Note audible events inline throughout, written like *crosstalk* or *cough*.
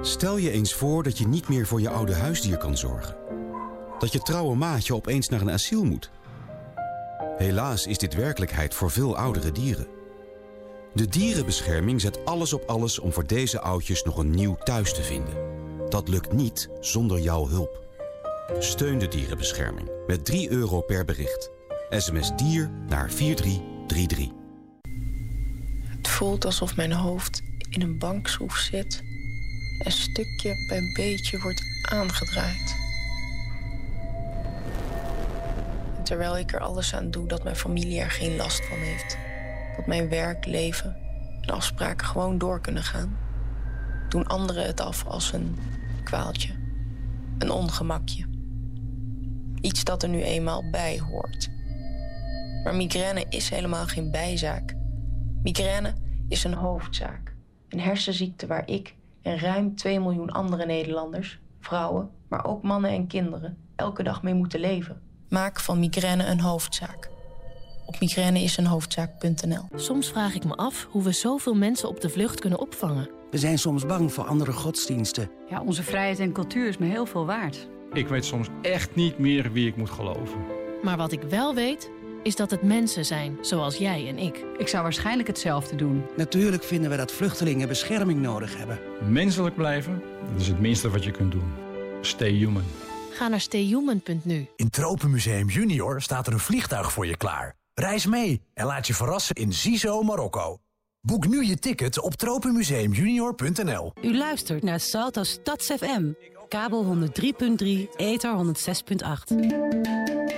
Stel je eens voor dat je niet meer voor je oude huisdier kan zorgen. Dat je trouwe maatje opeens naar een asiel moet. Helaas is dit werkelijkheid voor veel oudere dieren. De dierenbescherming zet alles op alles om voor deze oudjes nog een nieuw thuis te vinden. Dat lukt niet zonder jouw hulp. Steun de dierenbescherming met 3 euro per bericht. SMS dier naar 4333. Het voelt alsof mijn hoofd in een bankschroef zit en stukje bij beetje wordt aangedraaid. Terwijl ik er alles aan doe dat mijn familie er geen last van heeft, dat mijn werk, leven en afspraken gewoon door kunnen gaan, doen anderen het af als een kwaaltje, een ongemakje. Iets dat er nu eenmaal bij hoort. Maar migraine is helemaal geen bijzaak. Migraine is een hoofdzaak. Een hersenziekte waar ik en ruim 2 miljoen andere Nederlanders, vrouwen, maar ook mannen en kinderen, elke dag mee moeten leven. Maak van migraine een hoofdzaak. Op migraineisenhoofdzaak.nl. Soms vraag ik me af hoe we zoveel mensen op de vlucht kunnen opvangen. We zijn soms bang voor andere godsdiensten. Ja, onze vrijheid en cultuur is me heel veel waard. Ik weet soms echt niet meer wie ik moet geloven. Maar wat ik wel weet, is dat het mensen zijn, zoals jij en ik. Ik zou waarschijnlijk hetzelfde doen. Natuurlijk vinden we dat vluchtelingen bescherming nodig hebben. Menselijk blijven, dat is het minste wat je kunt doen. Stay human. Ga naar stayhuman.nu. In Tropenmuseum Junior staat er een vliegtuig voor je klaar. Reis mee en laat je verrassen in Zizo, Marokko. Boek nu je ticket op tropenmuseumjunior.nl. U luistert naar Salto Stads FM. Kabel 103.3, ether 106.8.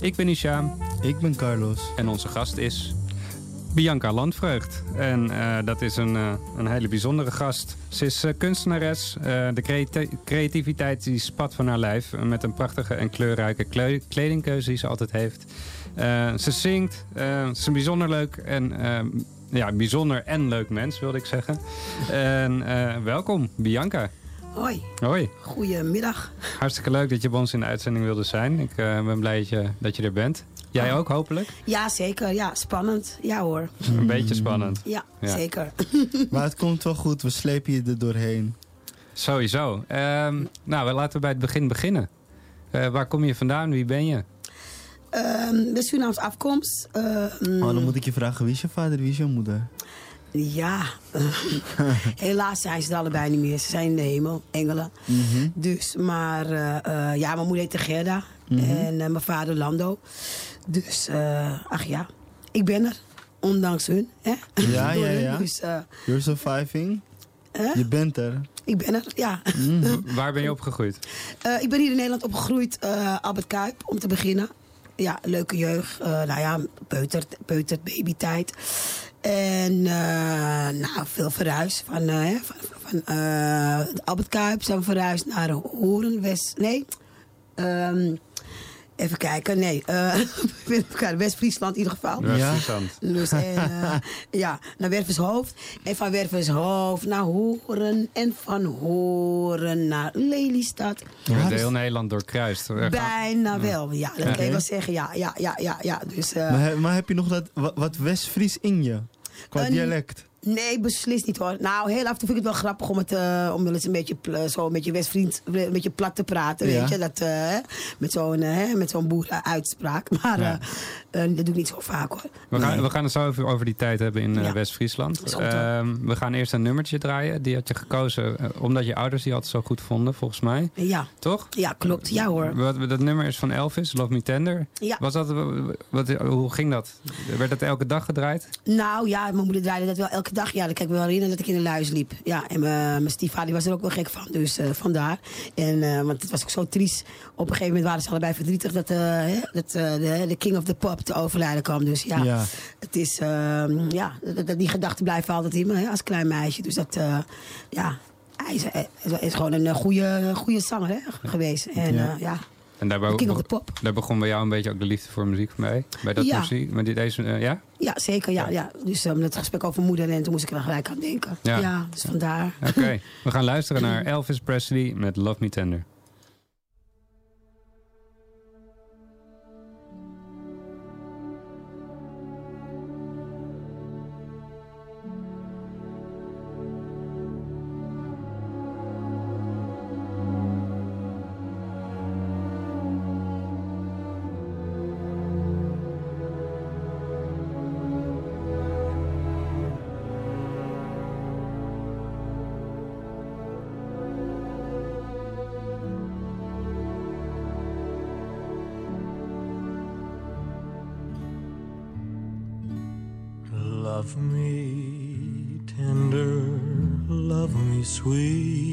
Ik ben Isham. Ik ben Carlos. En onze gast is Bianca Landvreugd. En uh, dat is een, uh, een hele bijzondere gast. Ze is uh, kunstenares. de creati creativiteit die spat van haar lijf. met een prachtige en kleurrijke kledingkeuze die ze altijd heeft. ze zingt. ze is een bijzonder leuk en... ja, bijzonder en leuk mens, wilde ik zeggen. En welkom, Bianca. Hoi. Hoi. Goedemiddag. Hartstikke leuk dat je bij ons in de uitzending wilde zijn. Ik ben blij dat je, dat je er bent. Jij ook, hopelijk? Ja, zeker. Ja, spannend. Ja hoor. Een beetje spannend. Ja, ja. zeker. *laughs* maar het komt wel goed. We slepen je er doorheen. Sowieso. Um, nou, laten we bij het begin beginnen. Uh, waar kom je vandaan? Wie ben je? Um, de Surinaams afkomst. Uh, oh, dan moet ik je vragen, wie is je vader, wie is je moeder? Ja, *laughs* helaas zijn ze er allebei niet meer. Ze zijn in de hemel, engelen. Mm -hmm. Dus, maar uh, ja, mijn moeder heette Gerda. Mm -hmm. En mijn vader Lando. Dus, uh, ach ja, ik ben er. Ondanks hun. Hè? Ja, *laughs* ja, ja. Dus, uh, You're surviving. Uh? Je bent er. Ik ben er, ja. Mm. *laughs* Waar ben je opgegroeid? Uh, ik ben hier in Nederland opgegroeid. Albert Kuip, om te beginnen. Ja, leuke jeugd. nou ja, peuter, peuter babytijd. En nou, veel verhuisd. Van, van, van Albert Kuip zijn we verhuisd naar Horen, West... Nee, um, Even kijken, nee. *laughs* Uh, West-Friesland in ieder geval. Ja. Dus, en, uh, *laughs* ja, naar Wervershoofd. En van Wervershoofd naar Horen. En van Horen naar Lelystad. Je bent heel Nederland doorkruist. Bijna wel, ja. Dat kan je wel zeggen, ja. ja, ja, ja, ja. Dus, uh, maar, maar, heb je nog dat, wat West-Fries in je? Qua dialect? Nee, beslist niet hoor. Nou, heel af en toe vind ik het wel grappig om het uh, om wel eens een beetje zo met je westvriend een beetje plat te praten, ja. weet je, dat uh, met zo'n uh, met zo'n boerenuitspraak. *laughs* Maar ja. dat doe ik niet zo vaak hoor. We gaan, we gaan het zo over, over die tijd hebben in ja. West-Friesland. Ehm, we gaan eerst een nummertje draaien. Die had je gekozen omdat je ouders die altijd zo goed vonden, volgens mij. Ja. Toch? Ja, klopt. Ja hoor. Wat, dat nummer is van Elvis, Love Me Tender. Ja. Was dat, wat, hoe ging dat? Werd dat elke dag gedraaid? Nou ja, mijn moeder draaide dat wel elke dag. Ja, dat kan ik me wel herinneren dat ik in de luis liep. Ja, en mijn stiefvader was er ook wel gek van. Dus uh, vandaar. En, uh, want het was ook zo triest. Op een gegeven moment waren ze allebei verdrietig dat, uh, dat de, de, king of the pop te overlijden kwam. Dus ja, ja. het is, ja, dat, die gedachten blijven altijd in me hè, als klein meisje. Dus dat, ja, hij is, is gewoon een goede, goede zanger hè, geweest. En Ja. ja, ja. En daar, be- King of the Pop. daar begon bij jou een beetje ook de liefde voor muziek mee? Bij dat Ja. muziek? Met die, deze, eh, ja? Ja zeker. Ja, ja. Dus um, het gesprek over moeder en toen moest ik er gelijk aan denken. Ja. Ja, dus vandaar. Oké, *laughs* we gaan luisteren naar Elvis Presley met Love Me Tender. Sweet,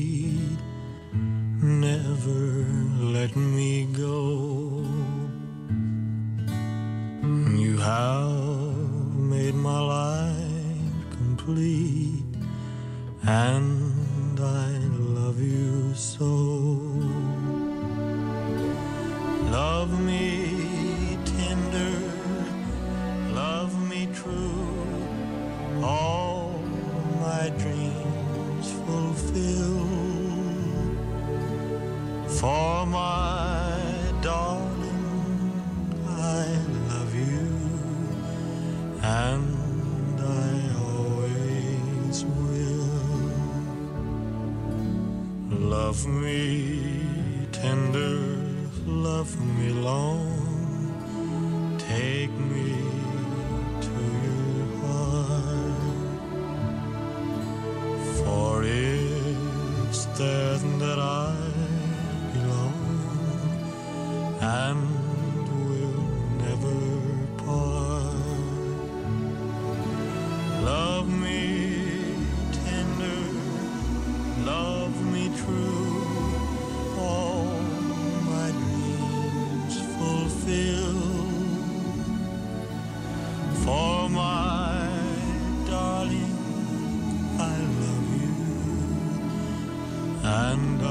and I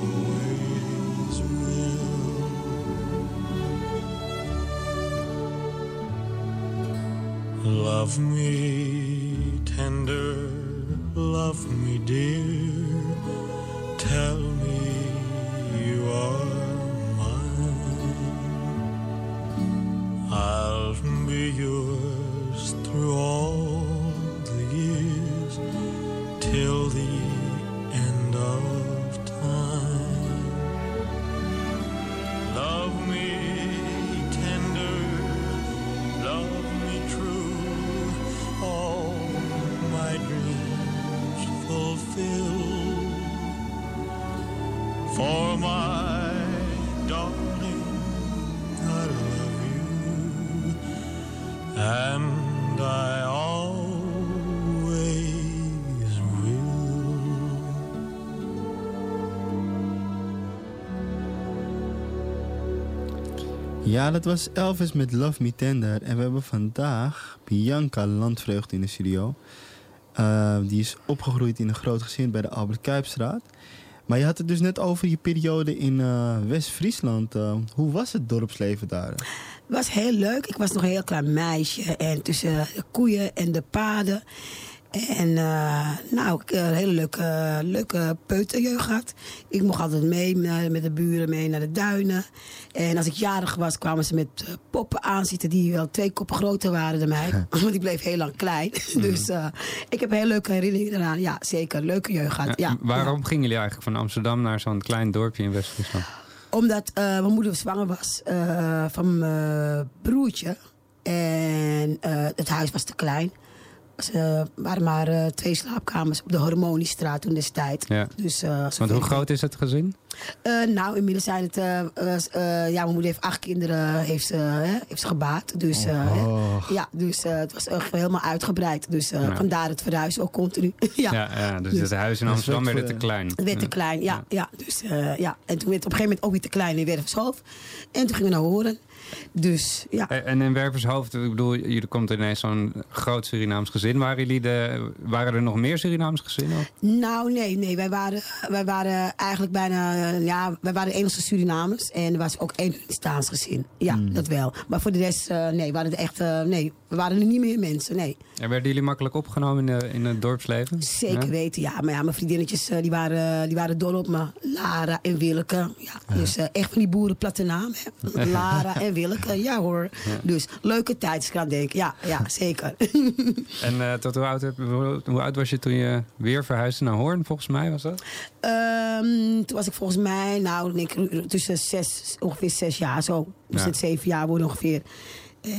always will. Love me tender, love me dear. Tell me Ja, dat was Elvis met Love Me Tender. En we hebben vandaag Bianca Landvreugd in de studio. Uh, die is opgegroeid in een groot gezin bij de Albert Kuipstraat. Maar je had het dus net over je periode in uh, West-Friesland. Uh, hoe was het dorpsleven daar? Het was heel leuk. Ik was nog een heel klein meisje. En tussen de koeien en de paden. En uh, nou, ik heb een hele leuke, leuke peuterjeugd gehad. Ik mocht altijd mee met de buren mee naar de duinen. En als ik jarig was, kwamen ze met poppen aanzitten die wel twee koppen groter waren dan mij. *laughs* Want ik bleef heel lang klein. *laughs* dus uh, ik heb heel leuke herinneringen eraan. Ja, zeker. Leuke jeugd gehad. Ja, Ja, waarom gingen jullie eigenlijk van Amsterdam naar zo'n klein dorpje in West-Friesland? Omdat uh, mijn moeder zwanger was van mijn broertje. En het huis was te klein. Er waren maar uh, twee slaapkamers op de Hormoniestraat toen destijds. Ja. Dus, uh, Want hoe groot is het gezin? Uh, nou, inmiddels zijn het... ja, mijn moeder heeft acht kinderen heeft ze, heeft ze gebaat. Dus, oh. ja, dus het was echt helemaal uitgebreid. Dus ja. vandaar het verhuizen ook continu. *laughs* ja. Ja, ja, dus, dus het huis in Amsterdam werd te klein. Het werd te klein, ja. ja. Dus, ja. En toen werd het op een gegeven moment ook weer te klein in Wervershoofd. En toen gingen we naar Horen. Dus ja. En in Wervershoofd, ik bedoel, jullie komt ineens zo'n groot Surinaams gezin. Waren, jullie de, waren er nog meer Surinaams gezinnen? Nou, nee, nee. Wij waren, wij waren eigenlijk bijna, ja, wij waren de enige Surinamers. En er was ook één Staans gezin. Ja, dat wel. Maar voor de rest, eh, nee, waren het echt, eh, nee. We waren er niet meer mensen, nee. En werden jullie makkelijk opgenomen in, de, in het dorpsleven? Zeker Ja? weten, ja. Maar ja, mijn vriendinnetjes eh, die waren, die waren dol op me. Lara en Willeke. Ja, Dus echt van die boerenplatte naam. Hè. *laughs* Lara en Willeke, ja hoor. Ja. Dus leuke tijd, ik aan denken. Ja, ja *laughs* zeker. En eh, tot hoe oud, heb- hoe, oud was je toen je weer verhuisde naar Hoorn, volgens mij was dat? Ehm, toen was ik volgens mij, nou, denk ik, tussen zes, ongeveer zes jaar zo. Dus Ja. het zeven jaar worden ongeveer.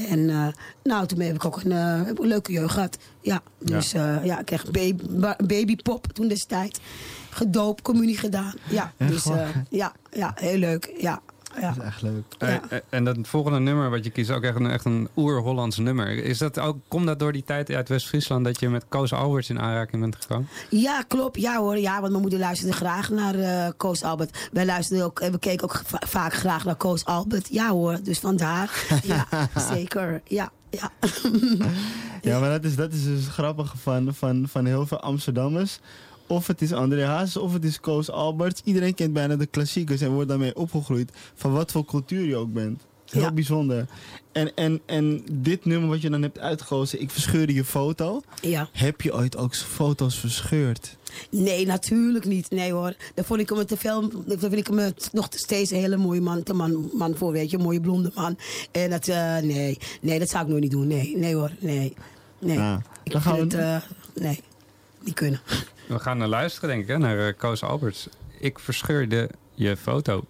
En eh, nou, toen heb ik ook een, eh, ik leuke jeugd gehad. Ja, dus ja, ja ik kreeg baby, ba- babypop toen destijds. Gedoopt, communie gedaan. Ja, Echt dus eh, ja, ja, heel leuk. Ja, ja. Dat is echt leuk. Eh, eh, En dat volgende nummer wat je kiest, is ook echt een, echt een oer-Hollands nummer. Is dat ook, komt dat door die tijd uit West-Friesland dat je met Koos Alberts in aanraking bent gekomen? Ja, klopt. Ja hoor. Ja, want mijn moeder luisterde graag naar eh Koos Albert. Wij luisterden ook, en we keken ook va- vaak graag naar Koos Albert. Ja hoor. Dus vandaar. *laughs* Ja, zeker. Ja, ja. Ja, maar dat is, dat is dus het grappige van, van, van heel veel Amsterdammers. Of het is André Hazes, of het is Koos Alberts. Iedereen kent bijna de klassiekers en wordt daarmee opgegroeid. Van wat voor cultuur je ook bent. Heel Ja. bijzonder. En, en, en dit nummer wat je dan hebt uitgekozen, Ik verscheurde je foto. Ja. Heb je ooit ook foto's verscheurd? Nee, natuurlijk niet. Nee hoor. Daar vond ik hem te veel. Daar vind ik hem nog steeds een hele mooie man, te man, man voor, weet je. Een mooie blonde man. En dat, eh, nee. Nee, dat zou ik nooit niet doen. Nee, nee hoor. Nee. Nee. Ja, ik dan vind gaan we- het, eh, nee. Niet kunnen. We gaan naar luisteren, denk ik, hè, naar eh, Koos Alberts. Ik verscheurde je foto.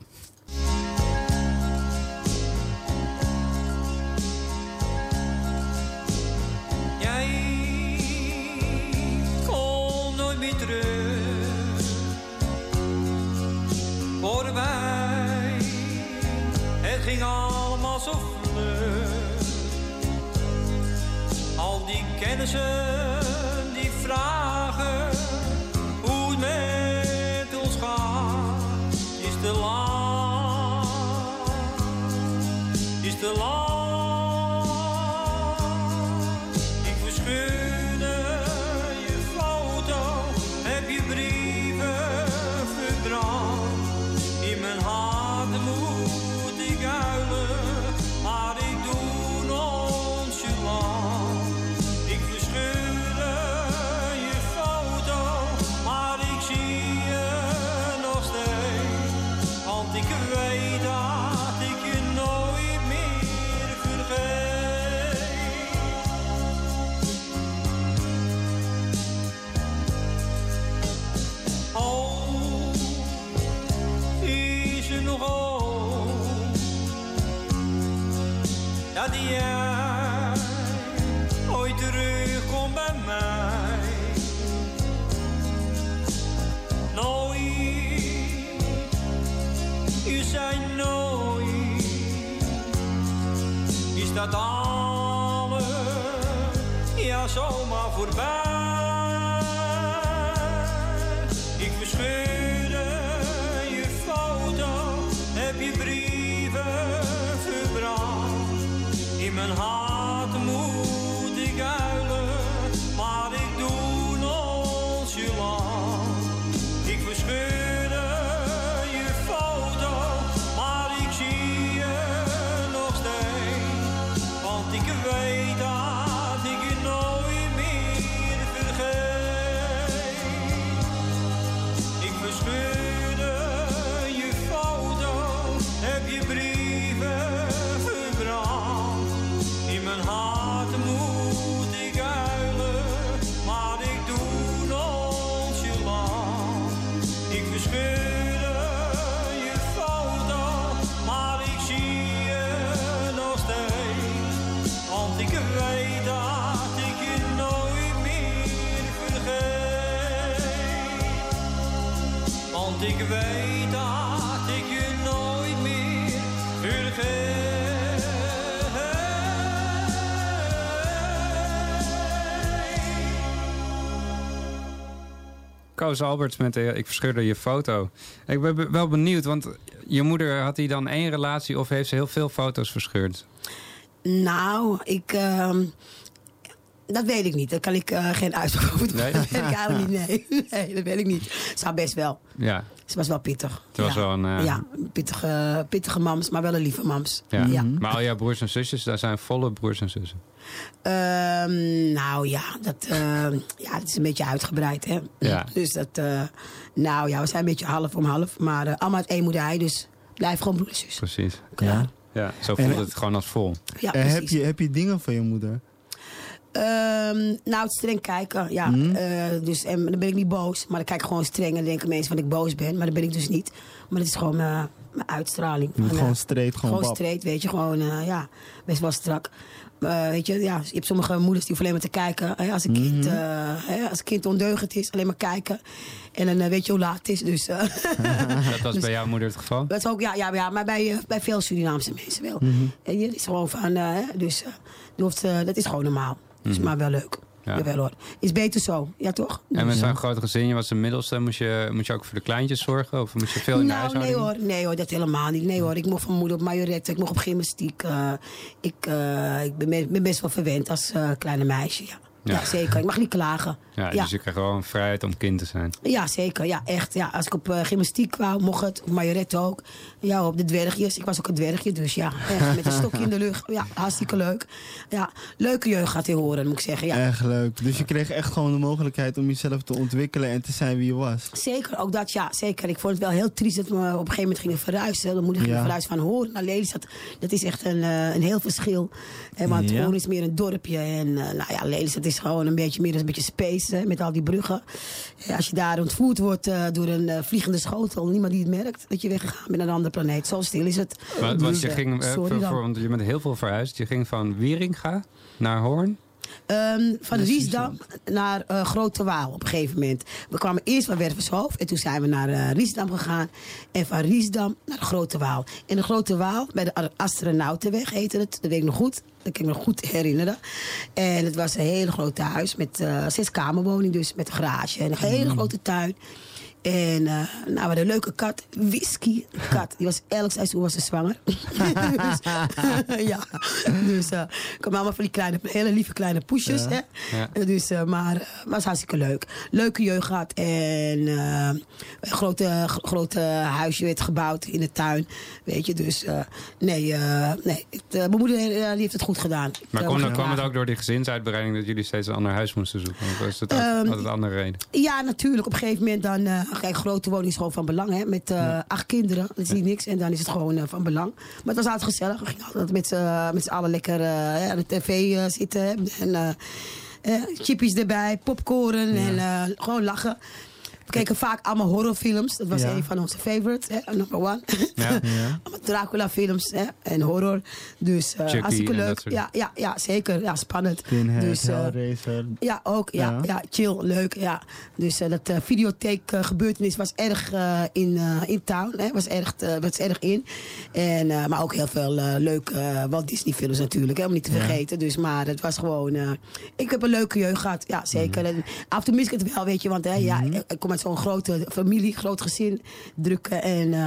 Allemaal zo vlug. Al die kennissen dat jij ooit terugkomt bij mij? Nooit, je zei nooit, is dat alles ja zomaar voorbij? Koos Alberts met de, Ik verscheurde je foto. Ik ben be- wel benieuwd, want je moeder had hij dan één relatie... of heeft ze heel veel foto's verscheurd? Nou, ik... ehm, dat weet ik niet. Daar kan ik eh, geen uitspraak over doen. Nee? *laughs* Dat weet ik eigenlijk niet. Nee. *laughs* nee, dat weet ik niet. Zou best wel. Ja, Ze was wel pittig. het was ja. wel een... eh, Ja, pittige, pittige mams, maar wel een lieve mams. ja. Ja. Maar al jouw broers en zusjes, daar zijn volle broers en zussen. Ehm, nou ja, dat, ehm, ja, dat is een beetje uitgebreid, hè. Ja. Dus dat, eh, nou ja, we zijn een beetje half om half. Maar allemaal uit één moeder ei, dus blijf gewoon broer en zus. Precies. Ja. Ja, zo En- voelt het gewoon als vol. Ja, en heb je, heb je dingen van je moeder? Ehm, nou, het streng kijken, ja. Mhm. Eh, dus, en dan ben ik niet boos, maar dan kijk ik gewoon streng en dan denken mensen dat ik boos ben. Maar dat ben ik dus niet. Maar dat is gewoon mijn, mijn uitstraling. Gewoon eh, straight, gewoon Gewoon straight, weet je. Gewoon, eh, ja, best wel strak. Eh, weet je, ja, je hebt sommige moeders die hoeven alleen maar te kijken. Hè, als, een kind, Mhm. eh, hè, als een kind ondeugend is, alleen maar kijken. En dan weet je hoe laat het is. Dus, eh, *laughs* Dat was Dus- bij jouw moeder het geval? dat is ook, ja, ja, ja maar bij, bij veel Surinaamse mensen wel. Mhm. En je is gewoon van, eh, hè, dus dat is gewoon normaal. Dus, Mhm. maar wel leuk. Ja. Jawel hoor. Is beter zo, ja toch? En met zo'n groot gezin, je was de middelste, moest je, moest je ook voor de kleintjes zorgen? Of moest je veel in nou, nee hoor, nee hoor, dat helemaal niet. Nee hoor, ik mocht van moeder op majoretten, ik mocht op gymnastiek. eh, ik eh, ik ben, best wel verwend als eh, kleine meisje, ja. Ja. Ja. zeker. Ik mag niet klagen. Ja, ja. dus je krijgt gewoon vrijheid om kind te zijn. Ja, zeker. Ja, echt. Ja, als ik op gymnastiek kwam, mocht het. Op majoret ook. Ja, op de dwergjes. Ik was ook een dwergje, dus ja. *laughs* Echt, met een stokje in de lucht. Ja, hartstikke leuk. Ja, leuke jeugd gaat hij horen, moet ik zeggen. Ja. Echt leuk. Dus je kreeg echt gewoon de mogelijkheid om jezelf te ontwikkelen en te zijn wie je was. Zeker, ook dat, ja, zeker. Ik vond het wel heel triest dat we op een gegeven moment gingen verhuizen. De moeder ging Ja. verhuizen van Hoorn naar Lelystad. Dat is echt een, eh, een heel verschil. Hè, want Ja. Hoorn is meer een dorpje. En uh, nou ja, Lelystad is gewoon een beetje meer een beetje space hè, met al die bruggen. Ja, als je daar ontvoerd wordt uh, door een vliegende schotel, niemand die het merkt dat je weggegaan bent naar een andere planeet. Zo stil is het. Maar, Dus, want je eh, ging, uh, sorry voor, dan. voor, want je bent heel veel verhuisd. Je ging van Wieringa naar Hoorn. Um, van Riesdam naar uh, Grote Waal op een gegeven moment. We kwamen eerst van Wervershoofd en toen zijn we naar uh, Riesdam gegaan. En van Riesdam naar Grote Waal. In de Grote Waal, bij de Astronautenweg heette het. Dat weet ik nog goed. Dat kan ik me nog goed herinneren. En het was een hele grote huis met uh, zes kamerwoning dus. Met een garage en een hele Mm. grote tuin. En uh, nou, we hadden een leuke kat, Whisky kat. Die was elk seizoen was ze zwanger. *laughs* dus, *laughs* ja, dus uh, kwam allemaal van die kleine, hele lieve kleine poesjes. Ja. Hè? Ja. Dus, uh, maar was hartstikke leuk. Leuke jeugd gehad. En een grote, grote huisje werd gebouwd in de tuin. Weet je, dus nee, nee. Mijn moeder die heeft het goed gedaan. Maar Ik, kwam, het ook door die gezinsuitbreiding dat jullie steeds een ander huis moesten zoeken? Of was het ook Ehm, altijd een andere reden? Ja, natuurlijk. Op een gegeven moment dan... Uh, kijk, grote woning is gewoon van belang. Hè? Met uh, ja. acht kinderen. Dat is niet niks. En dan is het gewoon uh, van belang. Maar het was altijd gezellig. We gingen altijd met z'n allen lekker aan de tv zitten. En chippies erbij, popcorn en gewoon lachen. We keken vaak allemaal horrorfilms. Dat was een van onze favorites, hè? number one. *laughs* Dracula-films hè? en horror. Dus uh, hartstikke leuk. Ja, ja, ja, zeker. Ja, spannend. Pinhead, dus, uh, ja, ook. Ja, Ja. chill, leuk. Ja. Dus uh, dat videotheek gebeurtenis was erg in, in town. Hè. Was, erg, was erg in. En, maar ook heel veel leuke Walt Disney films natuurlijk. Hè, om niet te vergeten. Dus, maar het was gewoon... Ik heb een leuke jeugd gehad. Ja, zeker. En af en toe mis ik het wel, weet je. Want hè, ja, ik, ik kom uit zo'n grote familie, groot gezin. Drukke en... Uh,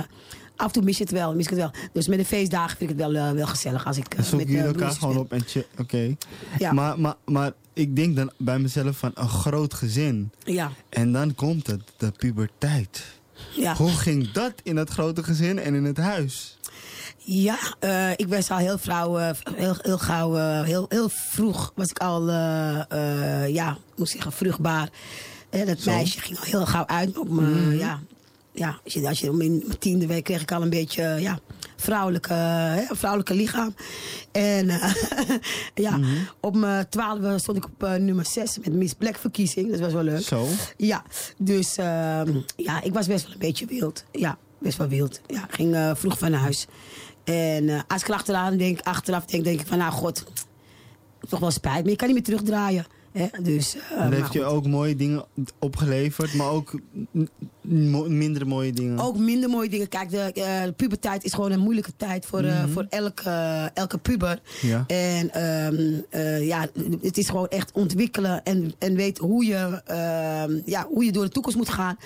Af en toe mis je het wel, mis ik het wel. Dus met de feestdagen vind ik het wel, uh, wel gezellig als ik uh, zoeken met jullie elkaar gewoon op en. Oké. Ja. Maar, maar, maar ik denk dan bij mezelf van een groot gezin. Ja, En dan komt het, de puberteit. ja. Hoe ging dat in dat grote gezin en in het huis? Ja, uh, ik was al heel vrouw, uh, heel, heel gauw, uh, heel, heel vroeg was ik al, ja, moet zeggen, vruchtbaar. Dat Zo. meisje ging al heel gauw uit. Op me, Mhm. ja, ja, als je, als je, in mijn tiende week kreeg ik al een beetje, ja, vrouwelijke, hè, vrouwelijke lichaam. En eh, *laughs* ja, Mhm. op mijn twaalfde stond ik op eh, nummer zes met Miss Black verkiezing. Dat was wel leuk. Zo. Ja, dus ehm, ja, ik was best wel een beetje wild. Ja, best wel wild. Ja, ging eh, vroeg van huis. En eh, als ik er achteraan denk, achteraf denk, denk ik van, nou god, toch wel spijt, maar je kan niet meer terugdraaien. Hè? Dus, eh, heeft je ook mooie dingen opgeleverd, maar ook minder mooie dingen. Ook minder mooie dingen. Kijk, de, eh, de puberteit is gewoon een moeilijke tijd voor, eh, Mhm. voor elke, elke puber. Ja. En ehm, eh, ja, het is gewoon echt ontwikkelen en, en weten hoe je, ehm, ja, hoe je door de toekomst moet gaan.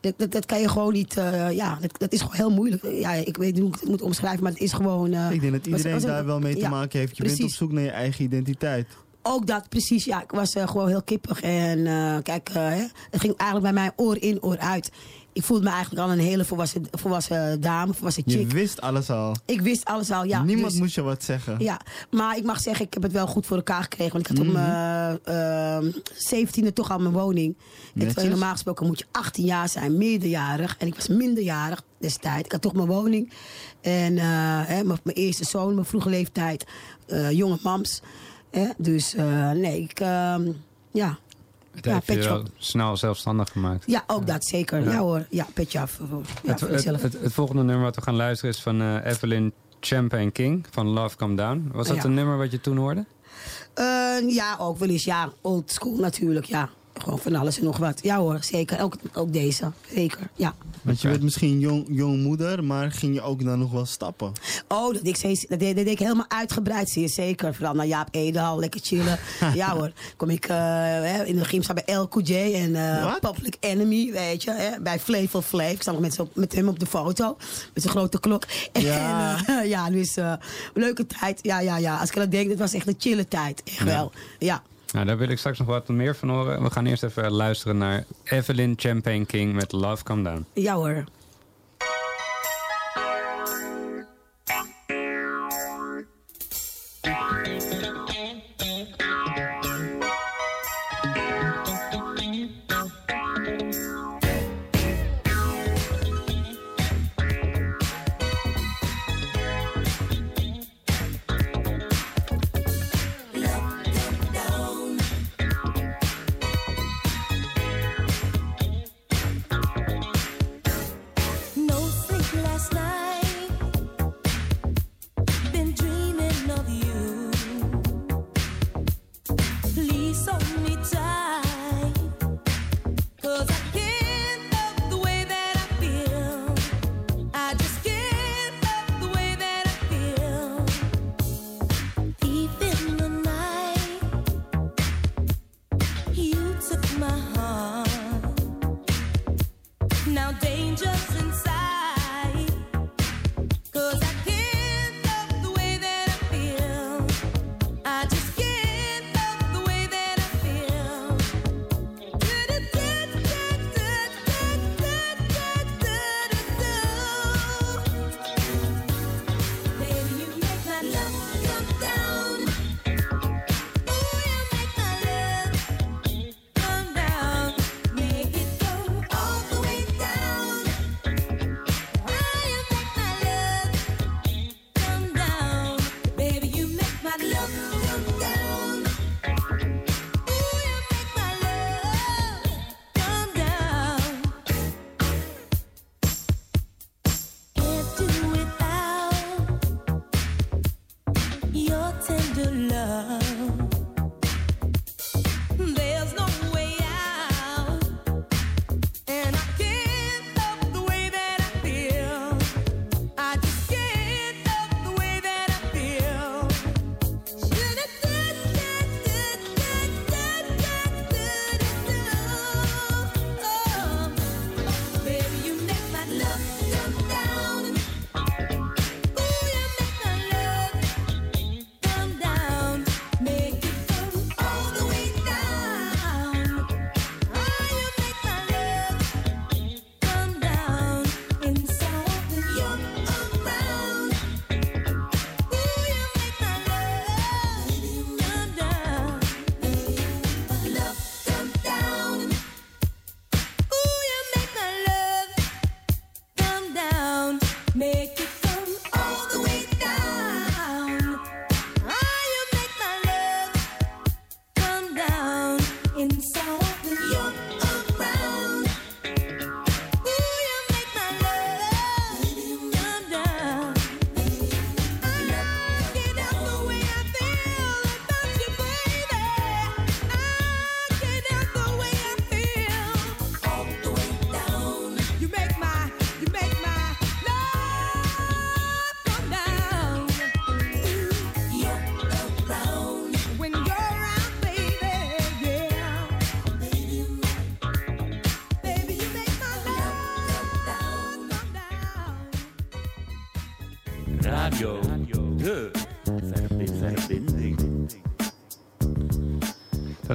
Dat, dat, dat kan je gewoon niet, eh, ja, dat, dat is gewoon heel moeilijk. Ja, ik weet niet hoe ik het moet omschrijven, maar het is gewoon... eh, Ik denk dat was- iedereen was daar wel mee te ja, maken heeft. Je bent op zoek naar je eigen identiteit. Ook dat, precies. Ja, ik was eh, gewoon heel kippig. En eh, kijk, hè, het ging eigenlijk bij mij oor in, oor uit. Ik voelde me eigenlijk al een hele volwassen, volwassen dame, volwassen Je chick. wist alles al. Ik wist alles al, ja. Niemand dus- moest je wat zeggen. Ja, maar ik mag zeggen, ik heb het wel goed voor elkaar gekregen. Want ik had Mhm. op mijn eh, zeventiende toch al mijn woning. En normaal gesproken moet je 18 jaar zijn, meerderjarig. En ik was minderjarig destijds. Ik had toch mijn woning. En hè, mijn, mijn eerste zoon, mijn vroege leeftijd, jonge mams. Hè, dus eh, nee, ik, ehm, ja. Het ja, heeft je snel zelfstandig gemaakt. Ja, ook dat zeker. Ja, Ja. hoor, ja, petje af. Ja, het, het, het, het volgende nummer wat we gaan luisteren is van eh, Evelyn Champagne King van Love Come Down. Was dat een nummer wat je toen hoorde? Eh, ja, ook wel eens. Ja, old school natuurlijk. Ja, gewoon van alles en nog wat. Ja hoor, zeker. Ook, ook deze. Zeker, ja. Want je werd misschien jong, jong moeder, maar ging je ook dan nog wel stappen? Oh, dat deed ik, steeds, dat deed, dat deed ik helemaal uitgebreid, zeer zeker. Vooral naar Jaap Edel, lekker chillen. *laughs* ja hoor, kom ik eh, hè, in de gym staan bij LQJ en eh, Public Enemy, weet je. Hè, bij Flavel Flav. Ik sta nog met, zo- met hem op de foto, met zijn grote klok. Ja. *laughs* En, ja, *laughs* dus eh, leuke tijd. Ja, ja, ja. Als ik dat denk, het was echt een chille tijd. Echt Ja. wel. Ja. Nou, daar wil ik straks nog wat meer van horen. We gaan eerst even luisteren naar Evelyn Champagne King met Love Come Down. Ja hoor.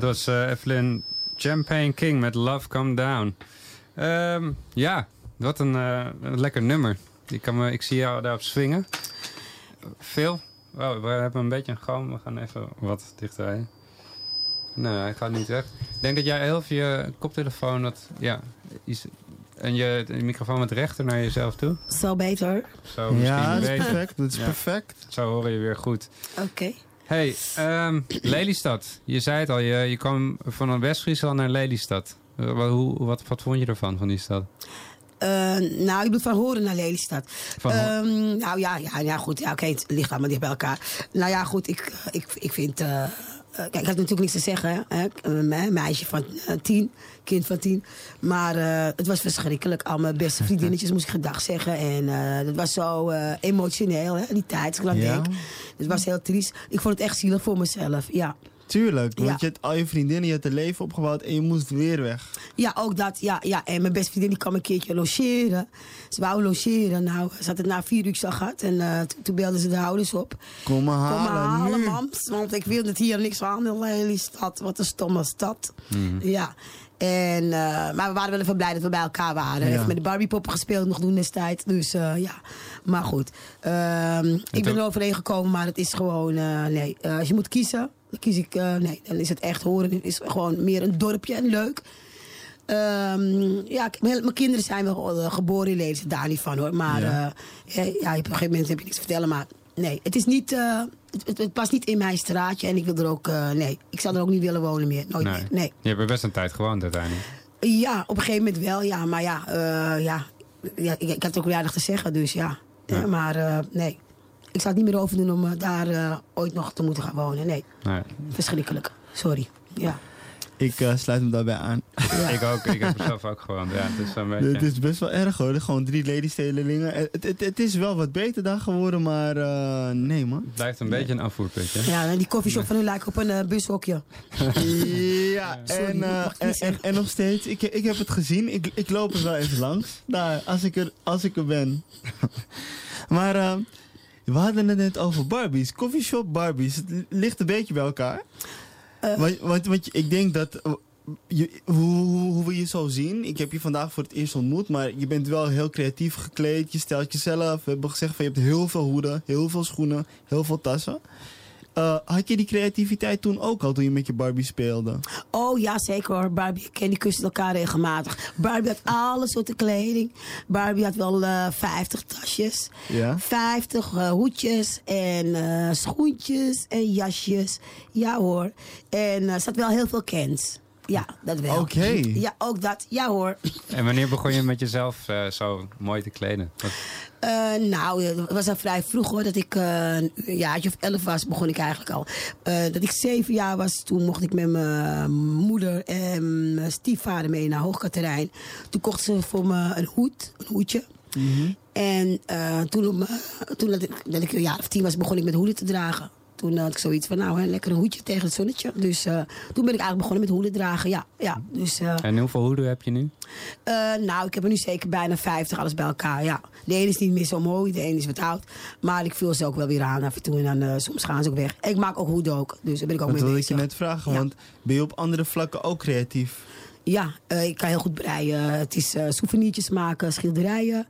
Was eh, Evelyn Champagne King met Love Come Down. Ehm, ja, wat een, eh, een lekker nummer. Ik, kan me, ik zie jou daarop swingen. Veel. Oh, we hebben een beetje een galm. We gaan even wat dichterbij. Nee, hij gaat niet weg. Ik denk dat jij heel veel je koptelefoon... Dat, ja, is, en je de microfoon met rechter naar jezelf toe. Zo beter. Zo misschien Ja, dat is beter. perfect. Dat is Ja. perfect. Zo hoor je weer goed. Oké. Hey, ehm, Lelystad. Je zei het al, je, je kwam van West-Friesland naar Lelystad. Eh, Wat, hoe, wat, wat vond je ervan, van die stad? Eh, nou, ik bedoel van Horen naar Lelystad. Van Ehm, nou ja, ja, ja goed. Ja, Oké, het ligt allemaal dicht bij elkaar. Nou ja, goed. Ik, ik, ik vind... eh, eh, kijk, ik had natuurlijk niks te zeggen. Hè? Een me- meisje van eh, tien, kind van tien. Maar eh, het was verschrikkelijk. Al mijn beste vriendinnetjes moest ik gedag zeggen. En eh het was zo eh, emotioneel, hè, die tijd. Ja. denk. Het was heel triest. Ik vond het echt zielig voor mezelf, ja. Tuurlijk, want Ja. je hebt al je vriendinnen, je hebt een leven opgebouwd en je moest weer weg. Ja, ook dat. Ja, ja. En mijn beste vriendin die kwam een keertje logeren. Ze wou logeren. Nou, ze had het na vier uur al gehad. En toen- belden ze de ouders op. Kom Kom halen, maar halen, mams. Want ik wil het hier niks aan in Lelystad. Wat een stomme stad. Ja. En, eh, maar we waren wel even blij dat we bij elkaar waren. Ja. Even met de Barbiepoppen gespeeld nog doen destijds. Dus eh, ja, maar goed. Ehm, ik ben er overheen gekomen, maar het is gewoon... eh, nee, als je moet kiezen, dan kies ik... nee, dan is het echt horen. Het is gewoon meer een dorpje en leuk. Ehm, ja, mijn kinderen zijn wel geboren in Lelystad, daar niet van hoor. Maar ja, op een gegeven moment heb je niks te vertellen. Maar nee, het, is niet, eh, het, past niet in mijn straatje. En ik wil er ook... eh, nee, ik zou er ook niet willen wonen meer. Nooit meer. Nee. Je hebt er best een tijd gewoond uiteindelijk. Ja, op een gegeven moment wel, ja. Maar ja, eh, ja, ja ik, ik had ook weinig te zeggen, dus ja. Ja, maar nee, ik zou het niet meer over doen om daar ooit nog te moeten gaan wonen. Nee, Nee. verschrikkelijk. Sorry. Ja. Ik eh, sluit me daarbij aan. *laughs* Ik ook. Ik heb er zelf ook gewoond. Ja, het is een *laughs* beetje... Het is best wel erg hoor, gewoon drie ladiestedelingen. Het, het, het is wel wat beter daar geworden, maar eh, nee man. Het blijft een beetje een afvoerputje. Ja, en die koffieshop van u lijkt op een eh, bushokje. *laughs* Ja, Sorry, en, en, en, en nog steeds, ik, ik heb het gezien. Ik, ik loop er wel even langs. Daar, als ik er, als ik er ben. maar we hadden het net over Barbies. Coffeeshop Barbies. Het ligt een beetje bij elkaar. Eh. want, want, want ik denk dat... eh, Je, hoe, hoe, we je zo zien. Ik heb je vandaag voor het eerst ontmoet. Maar je bent wel heel creatief gekleed. Je stelt jezelf. We hebben gezegd van je hebt heel veel hoeden. Heel veel schoenen. Heel veel tassen. Eh, had je die creativiteit toen ook al toen je met je Barbie speelde? Oh ja, zeker hoor. Barbie en Kenny kussen elkaar regelmatig. Barbie had alle soorten kleding. Barbie had wel eh 50 tasjes. Ja. 50 eh, hoedjes en schoentjes en jasjes. Ja hoor. En er zat wel heel veel kens. Ja, dat wel. Oké. Ja, ook dat. Ja hoor. *laughs* En wanneer begon je met jezelf eh, zo mooi te kleden? Wat- Eh, nou, het was al vrij vroeg hoor. Dat ik eh, een jaartje of elf was, begon ik eigenlijk al. Eh, dat ik zeven jaar was, toen mocht ik met mijn moeder en mijn stiefvader mee naar Hoogkaterijn. Toen kocht ze voor me een hoed, een hoedje. En eh, toen, op toen dat, ik, dat ik een jaar of tien was, begon ik met hoeden te dragen. Toen had ik zoiets van, nou, hè, lekker een hoedje tegen het zonnetje. Dus eh, toen ben ik eigenlijk begonnen met hoeden dragen, ja. ja dus, eh, En hoeveel hoeden heb je nu? eh, nou, ik heb er nu zeker bijna 50, alles bij elkaar, ja. De ene is niet meer zo mooi, de ene is wat oud. Maar ik vul ze ook wel weer aan af en toe. En dan, eh, soms gaan ze ook weg. Ik maak ook hoeden ook, dus daar ben ik ook Dat mee wilde ik bezig. je net vragen, want ben je op andere vlakken ook creatief? Ja, eh, ik kan heel goed breien. Het is eh souvenirtjes maken, schilderijen,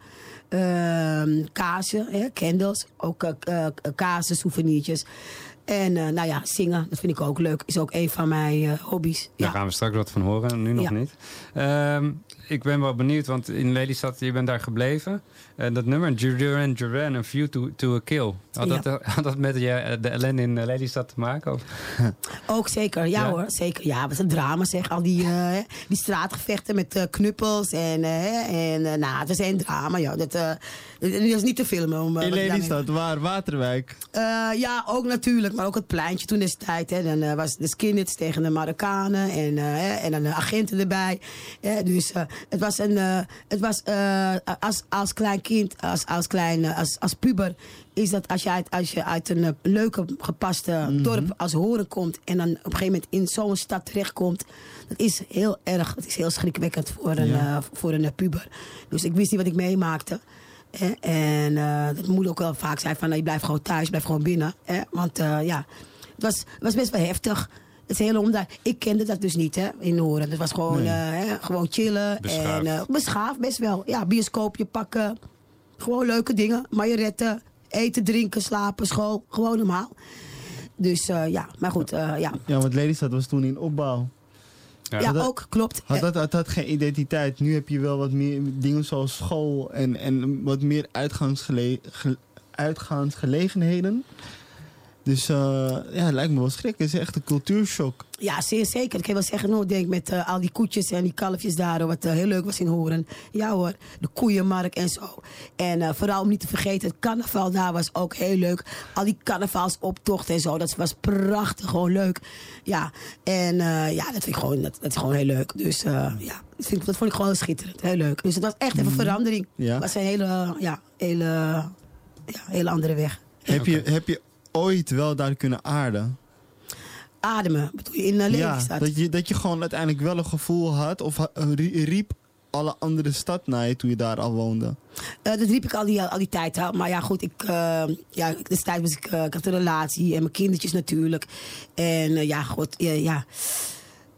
ehm kaarsen, hè, candles. Ook eh, eh, kaarsen, souvenirtjes. En eh, nou ja, zingen, dat vind ik ook leuk. Is ook een van mijn hobby's. Daar gaan we straks wat van horen, nu nog Ja. niet. Ehm, ik ben wel benieuwd, want in Lelystad, je bent daar gebleven. En dat nummer, Duran Duran, A View to, to a Kill. Had, Ja. dat, had dat met je, de ellende in eh, Lelystad te maken? Of? *laughs* Ook zeker, ja, Ja? hoor. Zeker. Ja, wat een drama zeg. Al die, eh, die straatgevechten met eh, knuppels. En, eh, en eh, nou, het is een drama. Ja. Dat, eh, dat is niet te filmen. Om, eh, In Lelystad, waar? Waterwijk. Eh, ja, ook natuurlijk. Maar ook het pleintje toen destijds. Hè. Dan eh, was de skinheads tegen de Marokkanen. En, eh, hè, en dan de agenten erbij. Hè. Dus eh, het was een... eh, het was eh, als, als klein kind, als, als, klein, eh, als, als puber... Is dat als je uit, als je uit een leuke, gepaste dorp als horen komt... en dan op een gegeven moment in zo'n stad terechtkomt... dat is heel erg, dat is heel schrikwekkend voor een, Ja. voor een puber. Dus ik wist niet wat ik meemaakte. Hè? En dat moet ook wel vaak zijn van, nou, je blijft gewoon thuis, je blijft gewoon binnen. Hè? Want ja, het was, het was best wel heftig. Het is heel omdat ik kende dat dus niet hè, in Horen. Het was gewoon, Nee. eh, hè, gewoon chillen. Beschaafd. En, eh, beschaafd, best wel. Ja, bioscoopje pakken. Gewoon leuke dingen. Majoretten, eten, drinken, slapen, school. Gewoon normaal. Dus eh, ja, maar goed, eh, ja. Ja, want Lelystad was toen in opbouw. Ja, dat- ook, klopt. Had dat, had dat geen identiteit. Nu heb je wel wat meer dingen zoals school en, en wat meer uitgangsgele, ge- uitgaansgelegenheden. Dus eh, ja, het lijkt me wel schrik. Het is echt een cultuurshock. Ja, zeer zeker. Ik kan wel zeggen, nou, denk met eh, al die koetjes en die kalfjes daar, wat eh, heel leuk was in Horen. Ja hoor, de koeienmarkt en zo. En vooral om niet te vergeten, het carnaval daar was ook heel leuk. Al die carnavalsoptochten en zo, dat was prachtig, gewoon leuk. Ja, en ja, dat vind ik gewoon, dat, dat is gewoon heel leuk. Dus ja, dat, vind ik, dat vond ik gewoon schitterend, heel leuk. Dus het was echt even Mhm. verandering. Ja. Het was een hele, ja, hele, ja, hele andere weg. Heb, je, heb je ooit wel daar kunnen aarden? Ademen, bedoel je, in uh, ja, Lelystad? dat je, dat je gewoon uiteindelijk wel een gevoel had of rie- riep alle andere stad naar je toen je daar al woonde. Eh, dat riep ik al die, al die tijd al. Maar ja, goed, ik, eh, ja, destijds was ik, eh, ik had een relatie en mijn kindertjes natuurlijk. En eh, ja, goed, ja.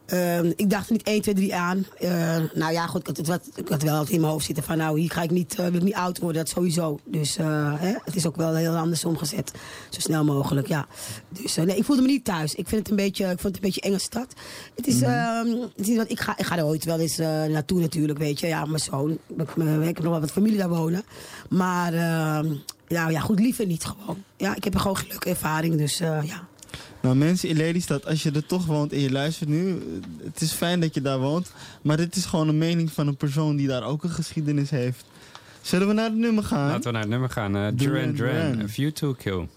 Ehm, ik dacht er niet 1, 2, 3 aan. Eh, nou ja, goed, ik had, het wat, ik had wel altijd in mijn hoofd zitten van... nou, hier ga ik niet, eh, wil ik niet oud worden, dat sowieso. Dus eh, hè, het is ook wel heel anders omgezet. Zo snel mogelijk, ja. Dus eh, nee, ik voelde me niet thuis. Ik, vind het een beetje, ik vond het een beetje een enge stad. Het is, ehm, het is ik, ga, ik ga er ooit wel eens naartoe natuurlijk, weet je. Ja, mijn zoon. Ik, ik heb nog wel wat familie daar wonen. Maar ehm, nou ja, goed, liever niet gewoon. Ja, ik heb er gewoon leuke ervaring, dus eh, ja. Nou, mensen in Lelystad, als je er toch woont en je luistert nu, het is fijn dat je daar woont. Maar dit is gewoon een mening van een persoon die daar ook een geschiedenis heeft. Zullen we naar het nummer gaan? Laten we naar het nummer gaan. eh, Duran Duran. A View to Kill.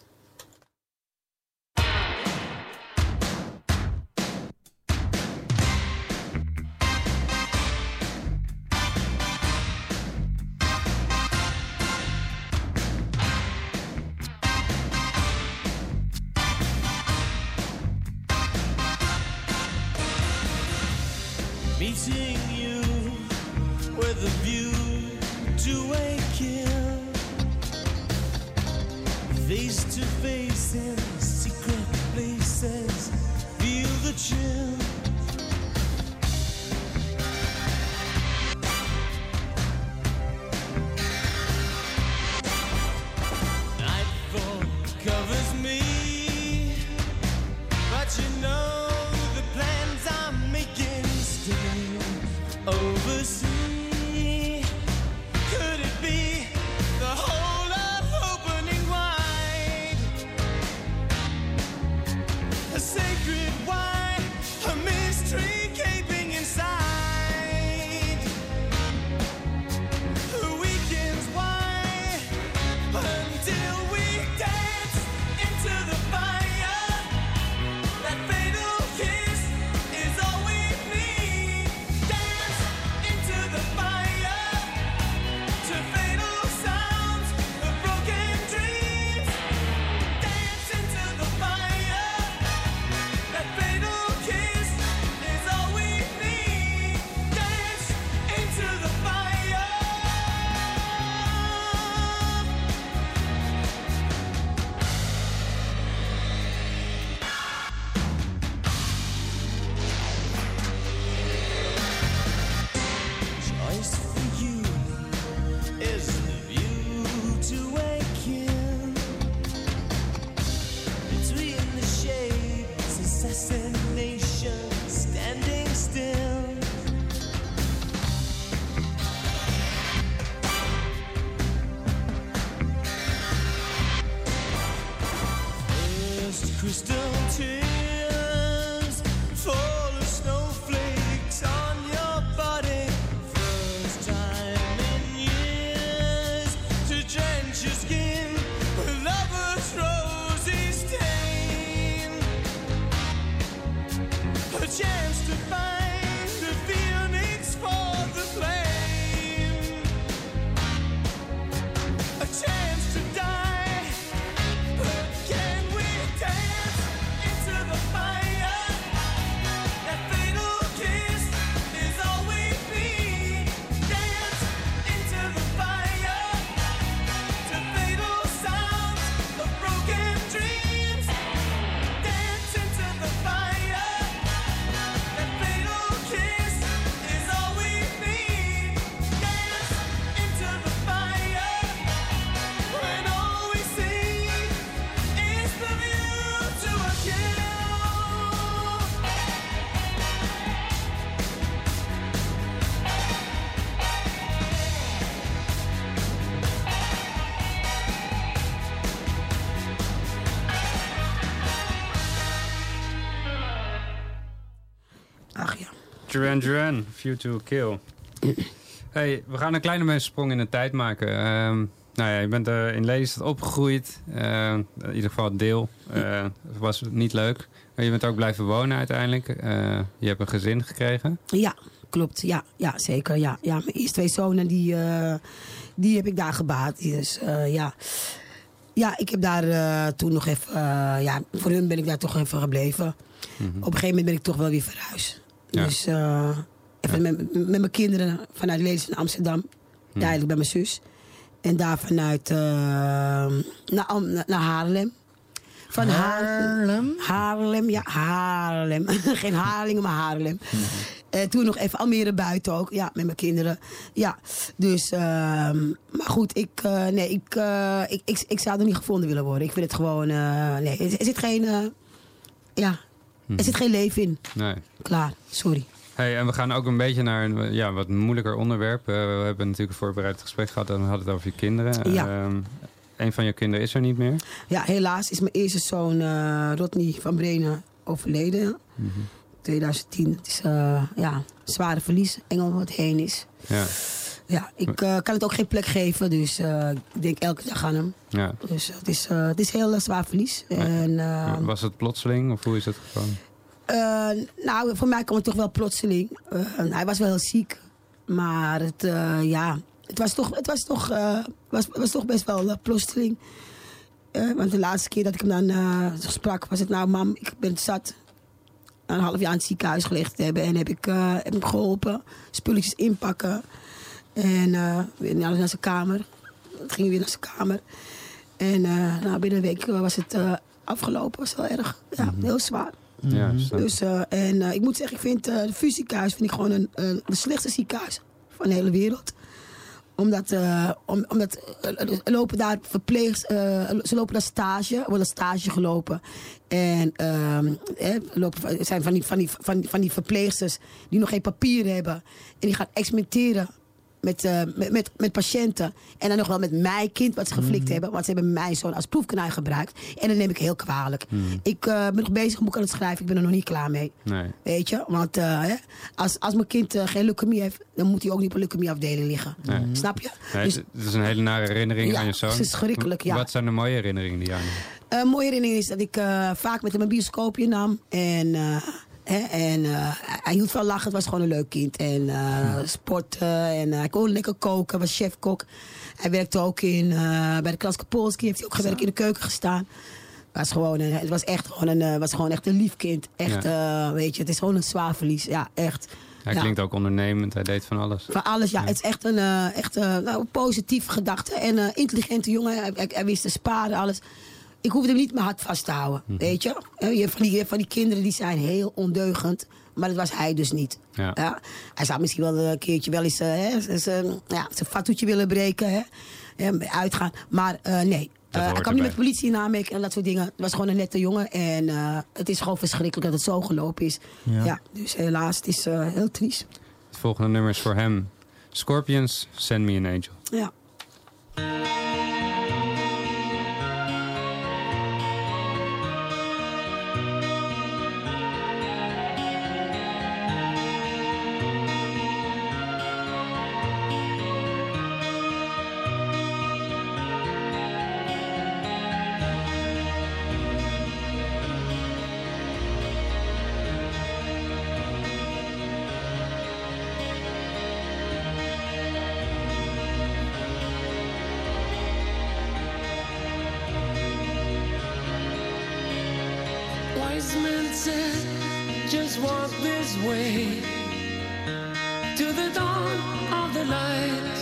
Duran Duran, View to Kill. Hey, we gaan een kleine sprong in de tijd maken. Ehm, nou ja, je bent in Lelystad opgegroeid. Eh, in ieder geval deel. Eh, was niet leuk. Maar je bent ook blijven wonen uiteindelijk. Eh, je hebt een gezin gekregen. Ja, klopt. Ja, ja zeker. Ja. Ja, mijn eerste twee zonen, die, eh, die heb ik daar gebaat. Dus ja. Ja, ik heb daar toen nog even... ja, voor hun ben ik daar toch even gebleven. Mhm. Op een gegeven moment ben ik toch wel weer verhuisd. Ja. Dus eh, even met, met mijn kinderen vanuit Lelystad naar Amsterdam. Daar eigenlijk bij mijn zus. En daar vanuit eh, naar, naar, Haarlem. Van Haarlem? Haarlem, ja, Haarlem. *laughs* Geen Haarlingen, maar Haarlem. Eh, toen nog even Almere buiten ook. Ja, met mijn kinderen. Ja, dus... ehm, maar goed, ik, nee, ik, ik, ik, ik zou er niet gevonden willen worden. Ik vind het gewoon... nee, er, er zit geen... eh, ja, er zit geen leven in. Nee. Klaar, sorry. Hey, en we gaan ook een beetje naar een ja, wat moeilijker onderwerp. Eh, we hebben natuurlijk een voorbereid gesprek gehad en we hadden het over je kinderen. Ja. Ehm, een van je kinderen is er niet meer. Ja, helaas is mijn eerste zoon eh, Rodney van Brenen overleden. 2010. Het is eh, ja, zware verlies. Engel wat heen is. Ja. Ja, ik eh, kan het ook geen plek geven. Dus eh, ik denk elke dag aan hem. Ja. Dus het is, eh, het is heel eh, zwaar verlies. En, eh, Was het plotseling of hoe is het gegaan? eh, nou, voor mij kwam het toch wel plotseling. Eh, hij was wel heel ziek. Maar het, eh, ja, het was toch, het was toch, eh, was, was toch best wel eh, plotseling. Eh, want de laatste keer dat ik hem dan eh, sprak, was het nou, mam, ik ben zat. Een half jaar in het ziekenhuis gelegen te hebben. En heb ik eh, heb hem geholpen. Spulletjes inpakken. En eh, weer naar, zijn kamer. Het ging weer naar zijn kamer. En eh, nou, binnen een week was het eh, afgelopen. was wel erg. Ja, heel zwaar. Ja. Dus, eh, en eh, ik moet zeggen, ik vind uh, het VU ziekenhuis vind ik gewoon een, de slechtste ziekenhuis van de hele wereld. Omdat, eh, om, omdat eh, er lopen daar verpleegers, eh, ze lopen daar stage, wordt een stage gelopen. En eh, lopen, zijn van die, van, die, van, die, van die verpleegsters die nog geen papier hebben. En die gaan experimenteren met, eh, met, met, met patiënten. En dan nog wel met mijn kind wat ze geflikt hebben. Want ze hebben mijn zoon als proefkonijn gebruikt. En dat neem ik heel kwalijk. Ik eh, ben nog bezig, een boek aan het schrijven. Ik ben er nog niet klaar mee. Nee. Weet je? Want eh, hè, als, als mijn kind geen leukemie heeft, dan moet hij ook niet op een leukemieafdeling liggen. Nee. Snap je? Nee, Dus, Het is een hele nare herinnering Ja, aan je zoon. het is verschrikkelijk, ja. Wat zijn de mooie herinneringen die je aan Een mooie herinnering is dat ik vaak met hem een bioscoopje nam. En, hè, en eh, hij hield van lachen. Het was gewoon een leuk kind. En eh, sporten. En eh, hij kon lekker koken. was chefkok. Hij werkte ook in, bij de Klas Polski. Heeft hij ook gewerkt in de keuken gestaan. Was gewoon een, het was echt gewoon een, was gewoon echt een lief kind. Echt, weet je, het is gewoon een zwaar verlies. Ja, echt. Hij Ja. klinkt ook ondernemend, hij deed van alles. Van alles, ja. Het is echt een, echt, nou, positieve gedachte. En intelligente jongen. Hij, hij, hij wist te sparen, alles. Ik hoefde hem niet mijn hart vast te houden, weet je. Je hebt van die, je hebt van die kinderen die zijn heel ondeugend. Maar dat was hij dus niet. Ja. Hij zou misschien wel een keertje wel eens eh, ja, zijn fatsoetje willen breken. Hè, uitgaan. Maar eh, nee. Eh, hoort kwam niet met erbij. politie in aanmerking en dat soort dingen. Het was gewoon een nette jongen. En het is gewoon verschrikkelijk dat het zo gelopen is. Ja. Ja. dus helaas, het is heel triest. Het volgende nummer is voor hem. Scorpions, Send Me an Angel. Ja. Just walk this way to the dawn of the light.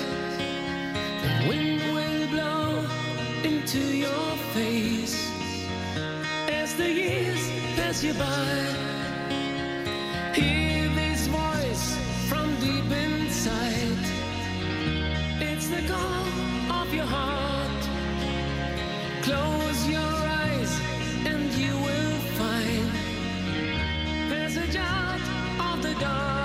The wind will blow into your face as the years pass you by. Hear this voice from deep inside. It's the call of your heart. Close your eyes of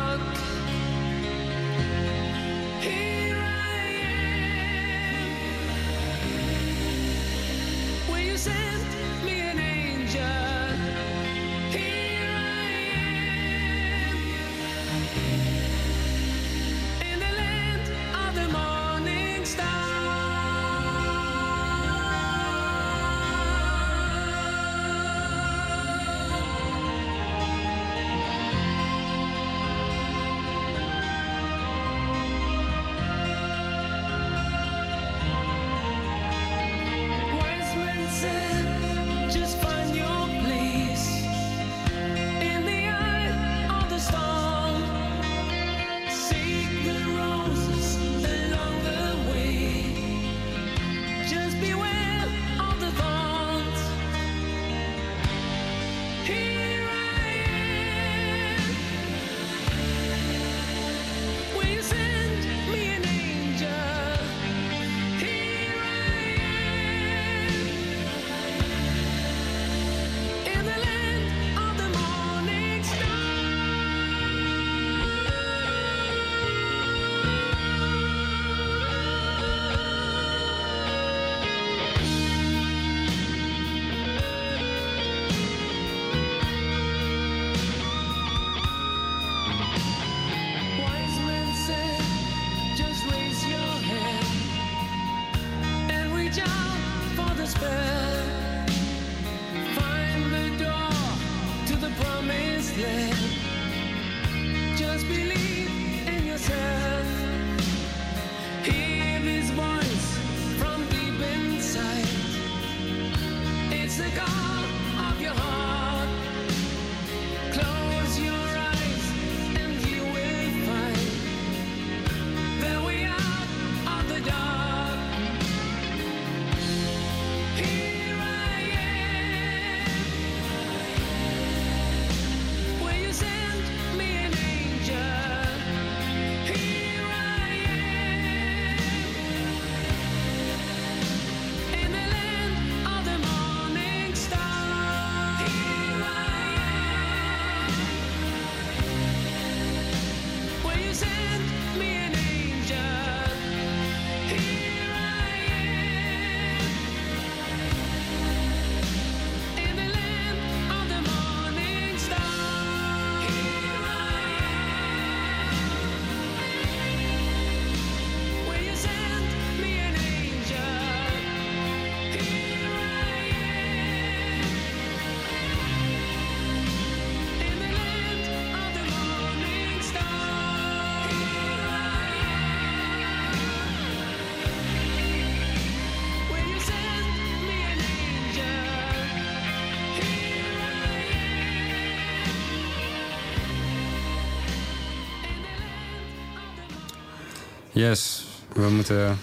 Yes, we moeten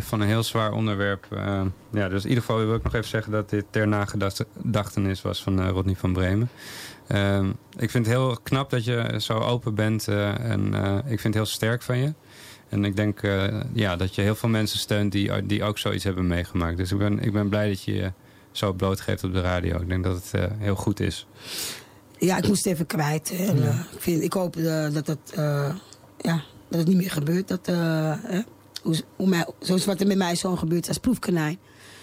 van een heel zwaar onderwerp. eh, ja, dus in ieder geval wil ik nog even zeggen dat dit ter nagedachtenis was van eh, Rodney van Bremen. Ehm, ik vind het heel knap dat je zo open bent eh, en ik vind het heel sterk van je. En ik denk ja, dat je heel veel mensen steunt die, die ook zoiets hebben meegemaakt. Dus ik ben, ik ben blij dat je je zo blootgeeft op de radio. Ik denk dat het heel goed is. Ja, ik moest even kwijt. En, Ja. ik, vind, ik hoop dat, het, eh, ja, dat het niet meer gebeurt. Dat, eh, hè, hoe, hoe mij, zoals wat er met mijn zoon gebeurt als proefkonijn.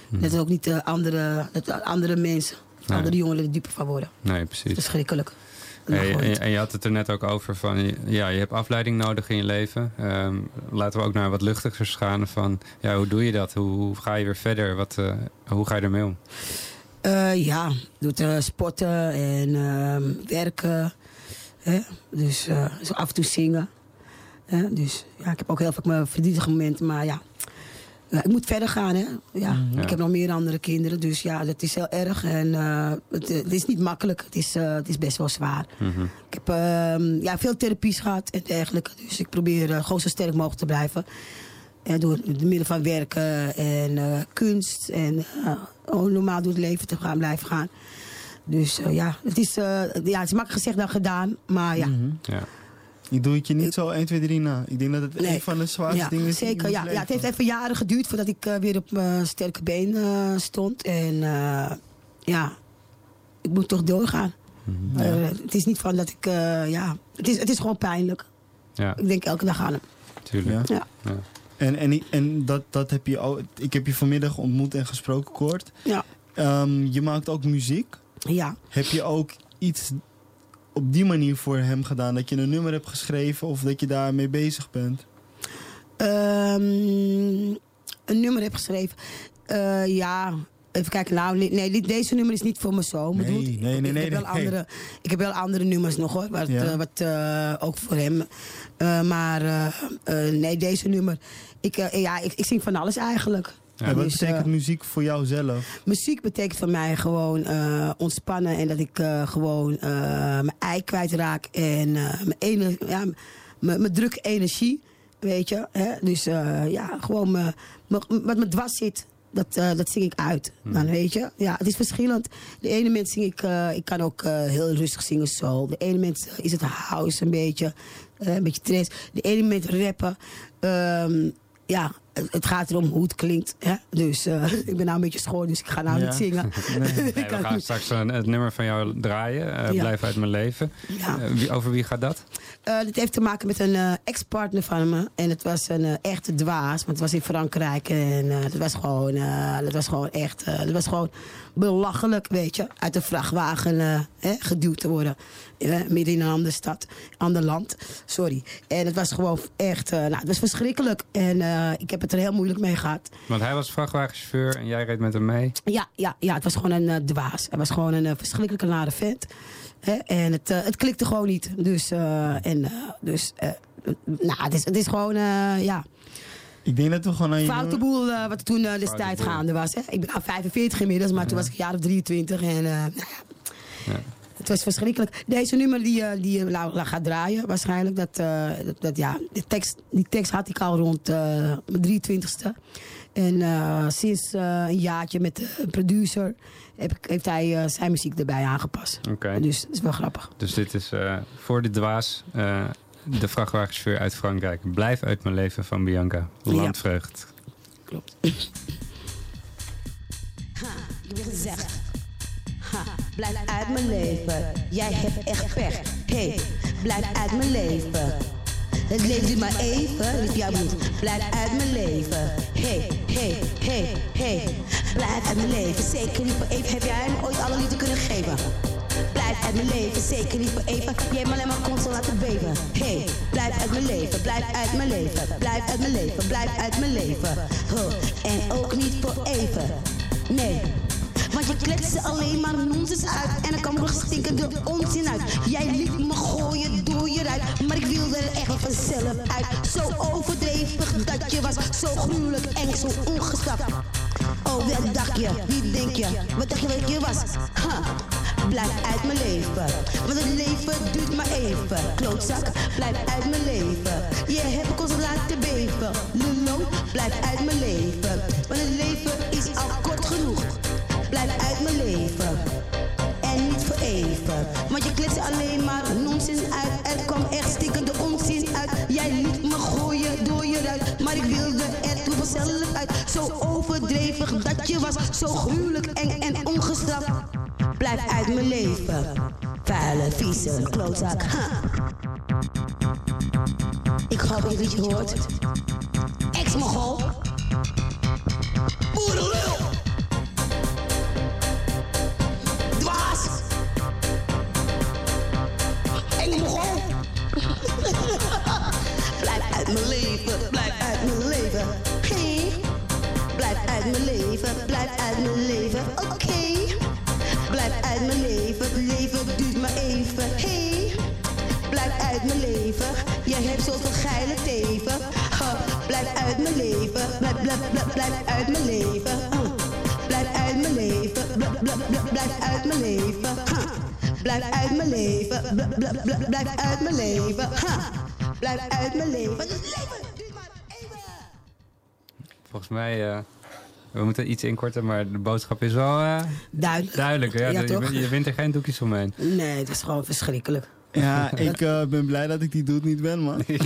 Dat er ook niet eh, andere, dat er andere mensen, Nee. andere jongeren er dieper van worden. Nee, precies. Verschrikkelijk. Dat Hey, gewoon en, en je had het er net ook over van, ja, je hebt afleiding nodig in je leven. Ehm, laten we ook naar wat luchtigers gaan van, ja, hoe doe je dat? Hoe, hoe ga je weer verder? Wat, eh, hoe ga je ermee om? Ja, doet eh, sporten en ehm, werken. Hè? Dus zo af en toe zingen. Hè? Dus ja, ik heb ook heel vaak mijn verdrietige momenten, maar ja. Ik moet verder gaan, hè. Ja, Ja. Ik heb nog meer andere kinderen, dus ja, dat is heel erg. En eh, het, het is niet makkelijk, het is, eh, het is best wel zwaar. Ik heb ehm, ja, veel therapies gehad en dergelijke. Dus ik probeer eh, gewoon zo sterk mogelijk te blijven. En door de middel van werken en kunst en normaal door het leven te gaan blijven gaan. Dus ja, het is, ja, het is makkelijk gezegd dan gedaan, maar ja. Ja. Ik doe het je niet zo 1, 2, 3 na. Ik denk dat het een van de zwaarste ja, dingen is. Zeker, ja, ja. Het heeft even jaren geduurd voordat ik eh, weer op mijn sterke been eh, stond. En eh, ja, ik moet toch doorgaan. Mhm. Eh, het is niet van dat ik, eh, ja, het is, het is gewoon pijnlijk. Ja, Ik denk elke dag aan hem. tuurlijk. Ja. Ja. En, en, ik- en dat, dat heb je ook. Ik heb je vanmiddag ontmoet en gesproken kort. Ja. Ehm, je maakt ook muziek. Ja. Heb je ook iets op die manier voor hem gedaan? Dat je een nummer hebt geschreven of dat je daarmee bezig bent? Ehm, een nummer heb geschreven. Eh, ja, even kijken. Nou, nee, deze nummer is niet voor mijn zoon Nee, bedoeld. nee, nee, ik, nee, heb wel nee. andere, ik heb wel andere nummers nog hoor. Wat, Ja. eh, wat eh, ook voor hem. Maar nee, deze nummer. Ik, ja, ik, ik zing van alles eigenlijk. En wat Dus, betekent eh, muziek voor jou zelf? Muziek betekent voor mij gewoon eh, ontspannen en dat ik eh, gewoon eh, mijn ei kwijtraak en eh, mijn, ene, ja, mijn, mijn drukke energie, weet je. Hè? Dus eh, ja, gewoon me, me- wat me dwars zit, dat, eh, dat zing ik uit. Dan weet je, ja, het is verschillend. De ene moment zing ik, eh, ik kan ook eh, heel rustig zingen soul. De ene moment is het house een beetje, eh, een beetje trance. De ene moment rappen. Ehm, ja, het, gaat erom hoe het klinkt. Hè? Dus eh, *laughs* ik ben nou een beetje schoon, dus ik ga nou Ja. niet zingen. *laughs* *laughs* Nee, we gaan straks een, het nummer van jou draaien. eh, Ja. Blijf uit mijn leven. Ja. Eh, wie, over wie gaat dat? Eh, dit heeft te maken met een eh, ex-partner van me. En het was een eh, echte dwaas. Want het was in Frankrijk. En het was gewoon, het was gewoon echt... het was gewoon belachelijk, weet je. Uit de vrachtwagen eh, geduwd te worden. Midden in een andere stad. Ander land. Sorry. En het was gewoon echt... nou, het was verschrikkelijk. En ik heb het er heel moeilijk mee gehad. Want hij was vrachtwagenchauffeur en jij reed met hem mee. Ja, ja, ja, het was gewoon een dwaas. Hij was gewoon een verschrikkelijke nare vent. Hè? En het, eh, het klikte gewoon niet. Dus, eh, en, eh, dus nou, het is, het is gewoon, ja, Ik denk dat we gewoon aan foute boel wat toen destijds boel. gaande was. Hè? Ik ben al 45 inmiddels, maar toen was ik een jaar of 23. En, nou ja, het was verschrikkelijk. Deze nummer die, die je nou, gaat draaien, waarschijnlijk. Dat, dat, dat, ja, die, tekst, die tekst had ik al rond mijn 23ste. En eh, sinds eh, een jaartje met de producer heb ik, heeft hij eh, zijn muziek erbij aangepast. Oké. Dus dat is wel grappig. Dus dit is eh, voor de dwaas, eh, de vrachtwagenchauffeur uit Frankrijk. Blijf uit mijn leven van Bianca. Landvreugd. Klopt. Ik gezegd. Ha, blijf uit mijn leven. Jij hebt echt pech. Hey, blijf uit mijn leven. Het leven duurt maar even, lief jou bedoelt. Blijf uit mijn leven. Hey, hey, hey, hey. Blijf uit mijn leven. Zeker niet voor even. Heb jij me ooit alle liefde kunnen geven? Blijf uit mijn leven, zeker niet voor even. Jij me alleen maar constant laten beven. Hey, blijf uit mijn leven, blijf uit mijn leven. Blijf uit mijn leven, blijf uit mijn leven. Huh. En ook niet voor even. Nee. Want je kletste alleen maar nonsens uit. En kwam er nog stinkende onzin uit. Jij liet me gooien door Maar ik wilde er echt vanzelf uit. Zo overdreven dat je was. Zo gruwelijk eng, zo ongestraft. Oh, wat dacht je? Wie denk je? Wat dacht je dat je was? Ha. blijf uit mijn leven. Want het leven duurt maar even. Klootzak, blijf uit mijn leven. Je hebt ons laten beven. Lullo, blijf uit mijn leven. Want het leven is al kort genoeg. Blijf uit mijn leven. Niet voor even. Want je klitst alleen maar nonsens uit. Er kwam echt stikkende onzin uit. Jij liet me gooien door je ruit. Maar ik wilde er toen vanzelf uit. Zo overdreven dat je was. Zo gruwelijk, eng en ongestraft. Blijf uit mijn leven. Vuile, vieze, klootzak. Ik hoop dat je hoort. Ex-mogol. Uit mijn leven, blijf uit mijn leven. Hey. Blijf uit mijn leven, blijf uit mijn leven. Oké. Blijf uit mijn leven, leven duurt maar even. Hey. Blijf uit mijn leven, je hebt zoveel geile teven. Blijf uit mijn leven, blijf, blijf, blijf, uit mijn leven. Blijf uit mijn leven, blijf, blijf, blijf, uit mijn leven. Blijf uit mijn leven, blijf, blijf, blijf, blijf uit mijn leven. Blijf uit mijn leven. Het leven duurt maar Volgens mij, eh, we moeten iets inkorten, maar de boodschap is wel eh, Duidelijk. duidelijk. Ja, Ja, je, toch? je wint er geen doekjes omheen. Nee, het is gewoon verschrikkelijk. Ja, *laughs* ik eh, ben blij dat ik die doet niet ben, man. *laughs* Ik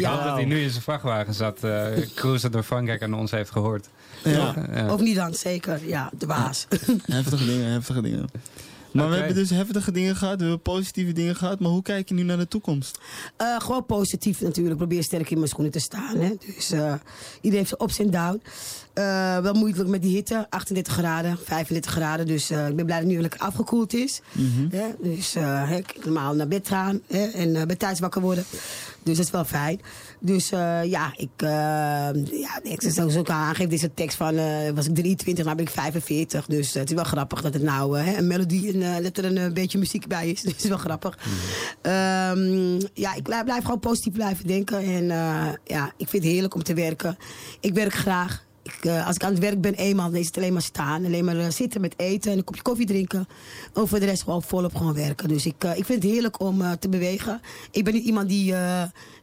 Ja. hoop dat hij nu in zijn vrachtwagen zat, eh cruisen door Frankrijk en ons heeft gehoord. Ja. Ja. Of niet dan, zeker. Ja, de baas. *laughs* Heftige dingen, heftige dingen. Maar we hebben dus heftige dingen gehad, we hebben positieve dingen gehad. Maar hoe kijk je nu naar de toekomst? Eh, gewoon positief natuurlijk. Probeer sterk in mijn schoenen te staan. Hè. Dus eh, iedereen heeft zijn ups en downs. Eh, wel moeilijk met die hitte. 38 graden, 35 graden. Dus eh, ik ben blij dat het nu lekker afgekoeld is. Hè. Dus eh, hè, ik kan normaal naar bed gaan hè, en eh bij thuis wakker worden. Dus dat is wel fijn. Dus eh, ja, ik, eh, ja, ik zo kan aangeven, deze tekst van, eh, was ik 23, nu ben ik 45. Dus het is wel grappig dat het nou een melodie en dat er een beetje muziek bij is. *laughs* Dus het is wel grappig. Ehm, ja, ik blijf, blijf gewoon positief blijven denken. En ja, ik vind het heerlijk om te werken. Ik werk graag. Ik, als ik aan het werk ben, eenmaal, dan is het alleen maar staan. Alleen maar zitten met eten en een kopje koffie drinken. En voor de rest gewoon volop gewoon werken. Dus ik, ik vind het heerlijk om te bewegen. Ik ben niet iemand die,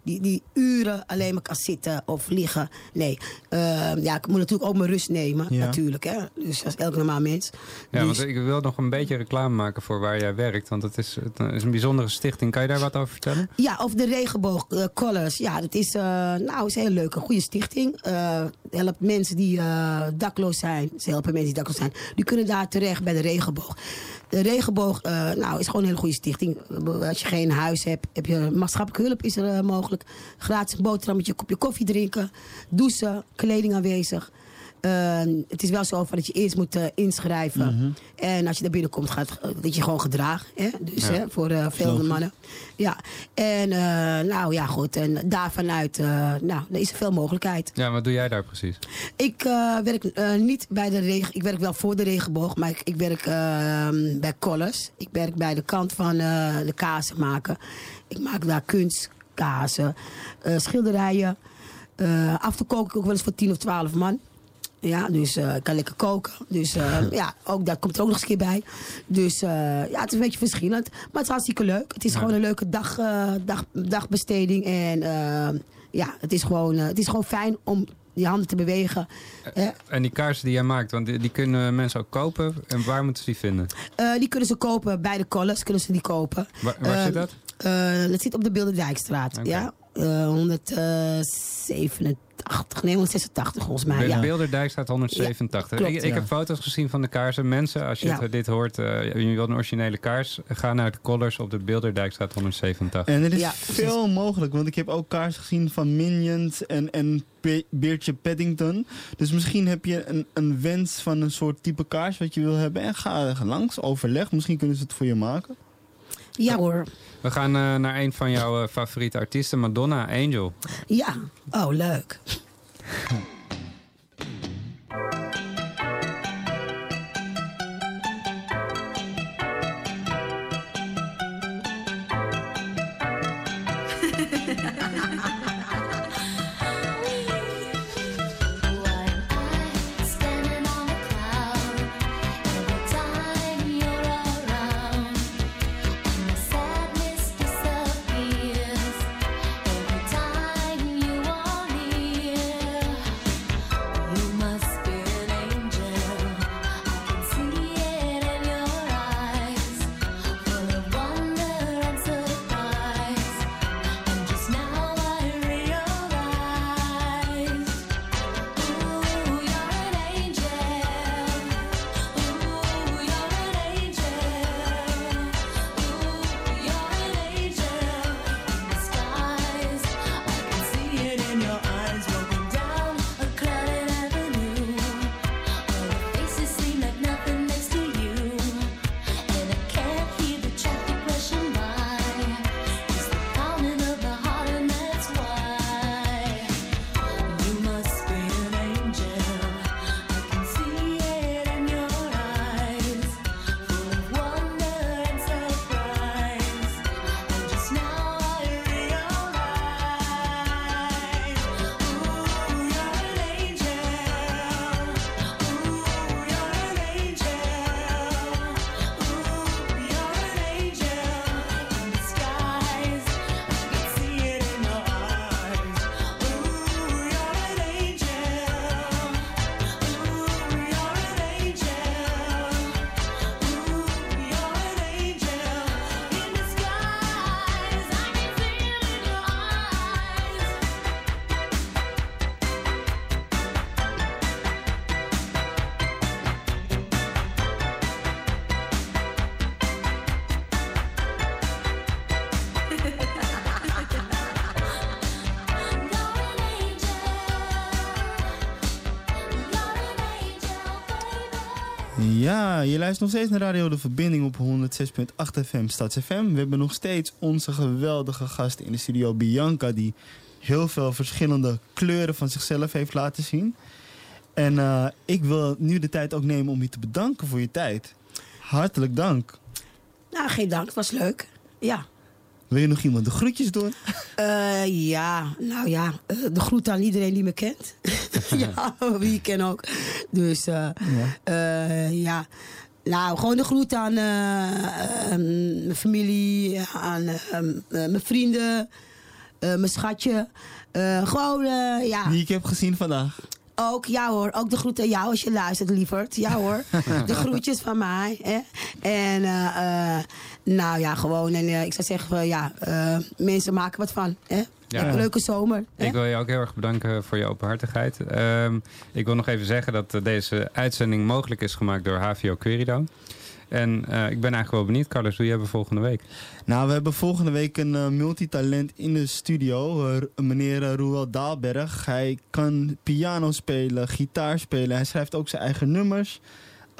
die, die uren alleen maar kan zitten of liggen. Nee, Eh, ja, ik moet natuurlijk ook mijn rust nemen. Ja. Natuurlijk, hè. Dus als elk normaal mens. Ja, Dus- want ik wil nog een beetje reclame maken voor waar jij werkt. Want het is, het is een bijzondere stichting. Kan je daar wat over vertellen? Ja, of de regenboog eh, Colors. Ja, dat is, eh, nou, is een hele leuke, goede stichting. Eh helpt mensen die dakloos zijn. Ze helpen mensen die dakloos zijn. Die kunnen daar terecht bij de regenboog. De regenboog eh, nou, is gewoon een hele goede stichting. Als je geen huis hebt, heb je maatschappelijke hulp is er eh, mogelijk. Gratis boterhammetje, kopje koffie drinken. Douchen, kleding aanwezig. Eh, het is wel zo van dat je eerst moet eh, inschrijven. Mhm. En als je daar binnenkomt, gaat, dat je gewoon gedraagt. Hè? Dus Ja. hè, voor eh, veel Logisch. mannen. Ja. En eh, nou ja, goed. En daarvanuit, eh nou, er is er veel mogelijkheid. Ja, wat doe jij daar precies? Ik eh, werk eh, niet bij de regen. Ik werk wel voor de regenboog, maar ik, ik werk eh, bij Collars. Ik werk bij de kant van eh, de kazen maken. Ik maak daar kunstkazen, eh, schilderijen. Eh, af te koken ook wel eens voor 10 of 12 man. Ja, dus eh, ik kan lekker koken. Dus eh, *laughs* ja, ook, dat komt er ook nog eens een keer bij. Dus eh, ja, het is een beetje verschillend. Maar het is hartstikke leuk. Het is Ja. gewoon een leuke dag, dag, dagbesteding. En ja, het is, gewoon, het is gewoon fijn om je handen te bewegen. En die kaarsen die jij maakt, want die, die kunnen mensen ook kopen. En waar moeten ze die vinden? Die kunnen ze kopen bij de collars, kunnen ze die kopen. Waar, waar zit dat? eh, dat zit op de Bilderdijkstraat, Oké. ja. Eh 187, nee 186 volgens mij, de ja. Beelderdijk staat 187. Ja, klopt, ik ik ja. heb foto's gezien van de kaarsen. Mensen, als je Ja. het- dit hoort, eh, je wilt een originele kaars, ga naar de Collars op de Beelderdijk staat 187. En er is Ja, precies. veel mogelijk, want ik heb ook kaars gezien van Minions en, en Be- Beertje Paddington. Dus misschien heb je een, een wens van een soort type kaars wat je wil hebben. En ga er langs, overleg. Misschien kunnen ze het voor je maken. Ja hoor, We gaan eh, naar een van jouw eh, favoriete artiesten, Madonna, Angel. ja. Oh, leuk. *laughs* luistert nog steeds naar Radio De Verbinding op 106.8 FM Stads FM. We hebben nog steeds onze geweldige gast in de studio, Bianca, die heel veel verschillende kleuren van zichzelf heeft laten zien. En eh, ik wil nu de tijd ook nemen om je te bedanken voor je tijd. Hartelijk dank. Nou, geen dank. Het was leuk. Ja. Wil je nog iemand de groetjes doen? Eh, ja, nou ja, eh, de groet aan iedereen die me kent. *laughs* ja, wie ik ken ook. Dus ja, nou, gewoon de groet aan eh, ehm, mijn familie, aan ehm, eh, mijn vrienden, eh, mijn schatje. Eh, gewoon, eh, ja. Die ik heb gezien vandaag. Ook, ja hoor. Ook de groet aan jou als je luistert, lieverd. Ja hoor. *laughs* de groetjes van mij. Hè? En eh, eh, nou ja, gewoon. En eh, ik zou zeggen, eh, ja, eh, mensen maken wat van. Hè? Een leuke zomer. Hè? Ik wil je ook heel erg bedanken voor je openhartigheid. Ehm, ik wil nog even zeggen dat eh, deze uitzending mogelijk is gemaakt door HVO Querido. En eh, ik ben eigenlijk wel benieuwd, Carlos, hoe je hebben volgende week. Nou, we hebben volgende week een eh, multitalent in de studio. meneer uh, Roel Daalberg. Hij kan piano spelen, gitaar spelen. Hij schrijft ook zijn eigen nummers.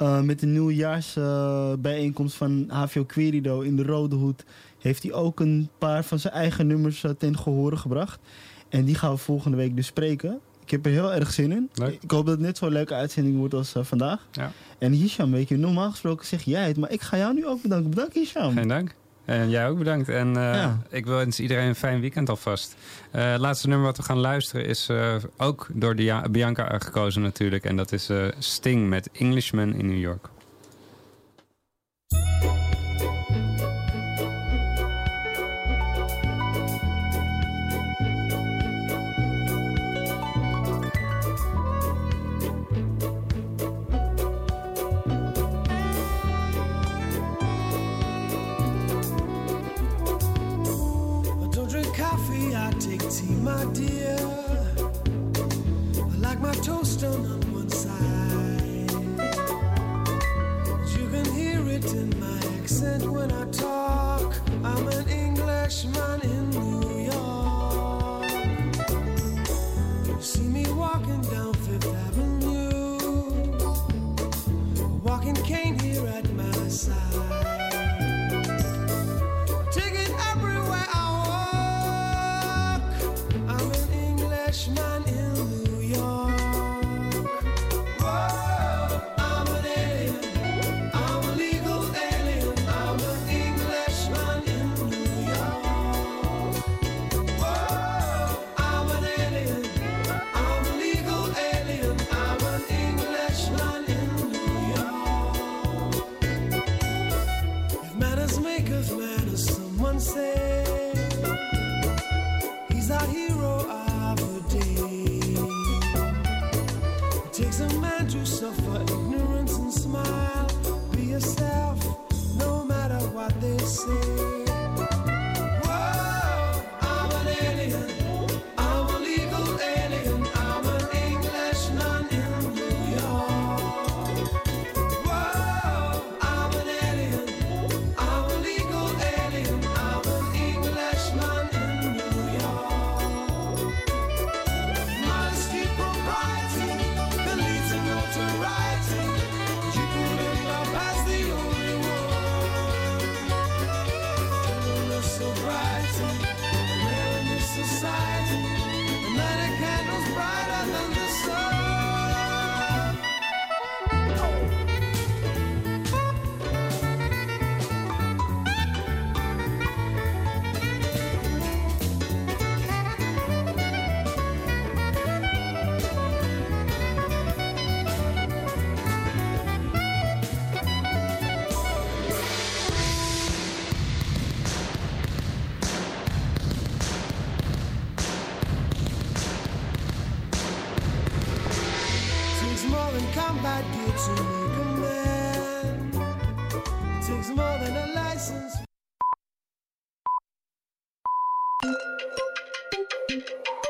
Eh, met de nieuwjaarsbijeenkomst van HVO Querido in de Rode Hoed... heeft hij ook een paar van zijn eigen nummers eh, ten gehore gebracht. En die gaan we volgende week dus spreken. Ik heb er heel erg zin in. Ik hoop dat het net zo'n leuke uitzending wordt als eh, vandaag. Ja. En Hisham, weet je, normaal gesproken zeg jij het... maar ik ga jou nu ook bedanken. Bedankt Hisham. Geen dank. En jij ook bedankt. En eh, Ja. ik wil wens iedereen een fijn weekend alvast. Het laatste nummer wat we gaan luisteren is ook door Dia- Bianca gekozen natuurlijk. En dat is Sting met Englishman in New York. My dear. I like my toast on one side. You can hear it in my accent when I talk. I'm an Englishman in New York. You see me walking down Fifth Avenue, walking cane here at my side.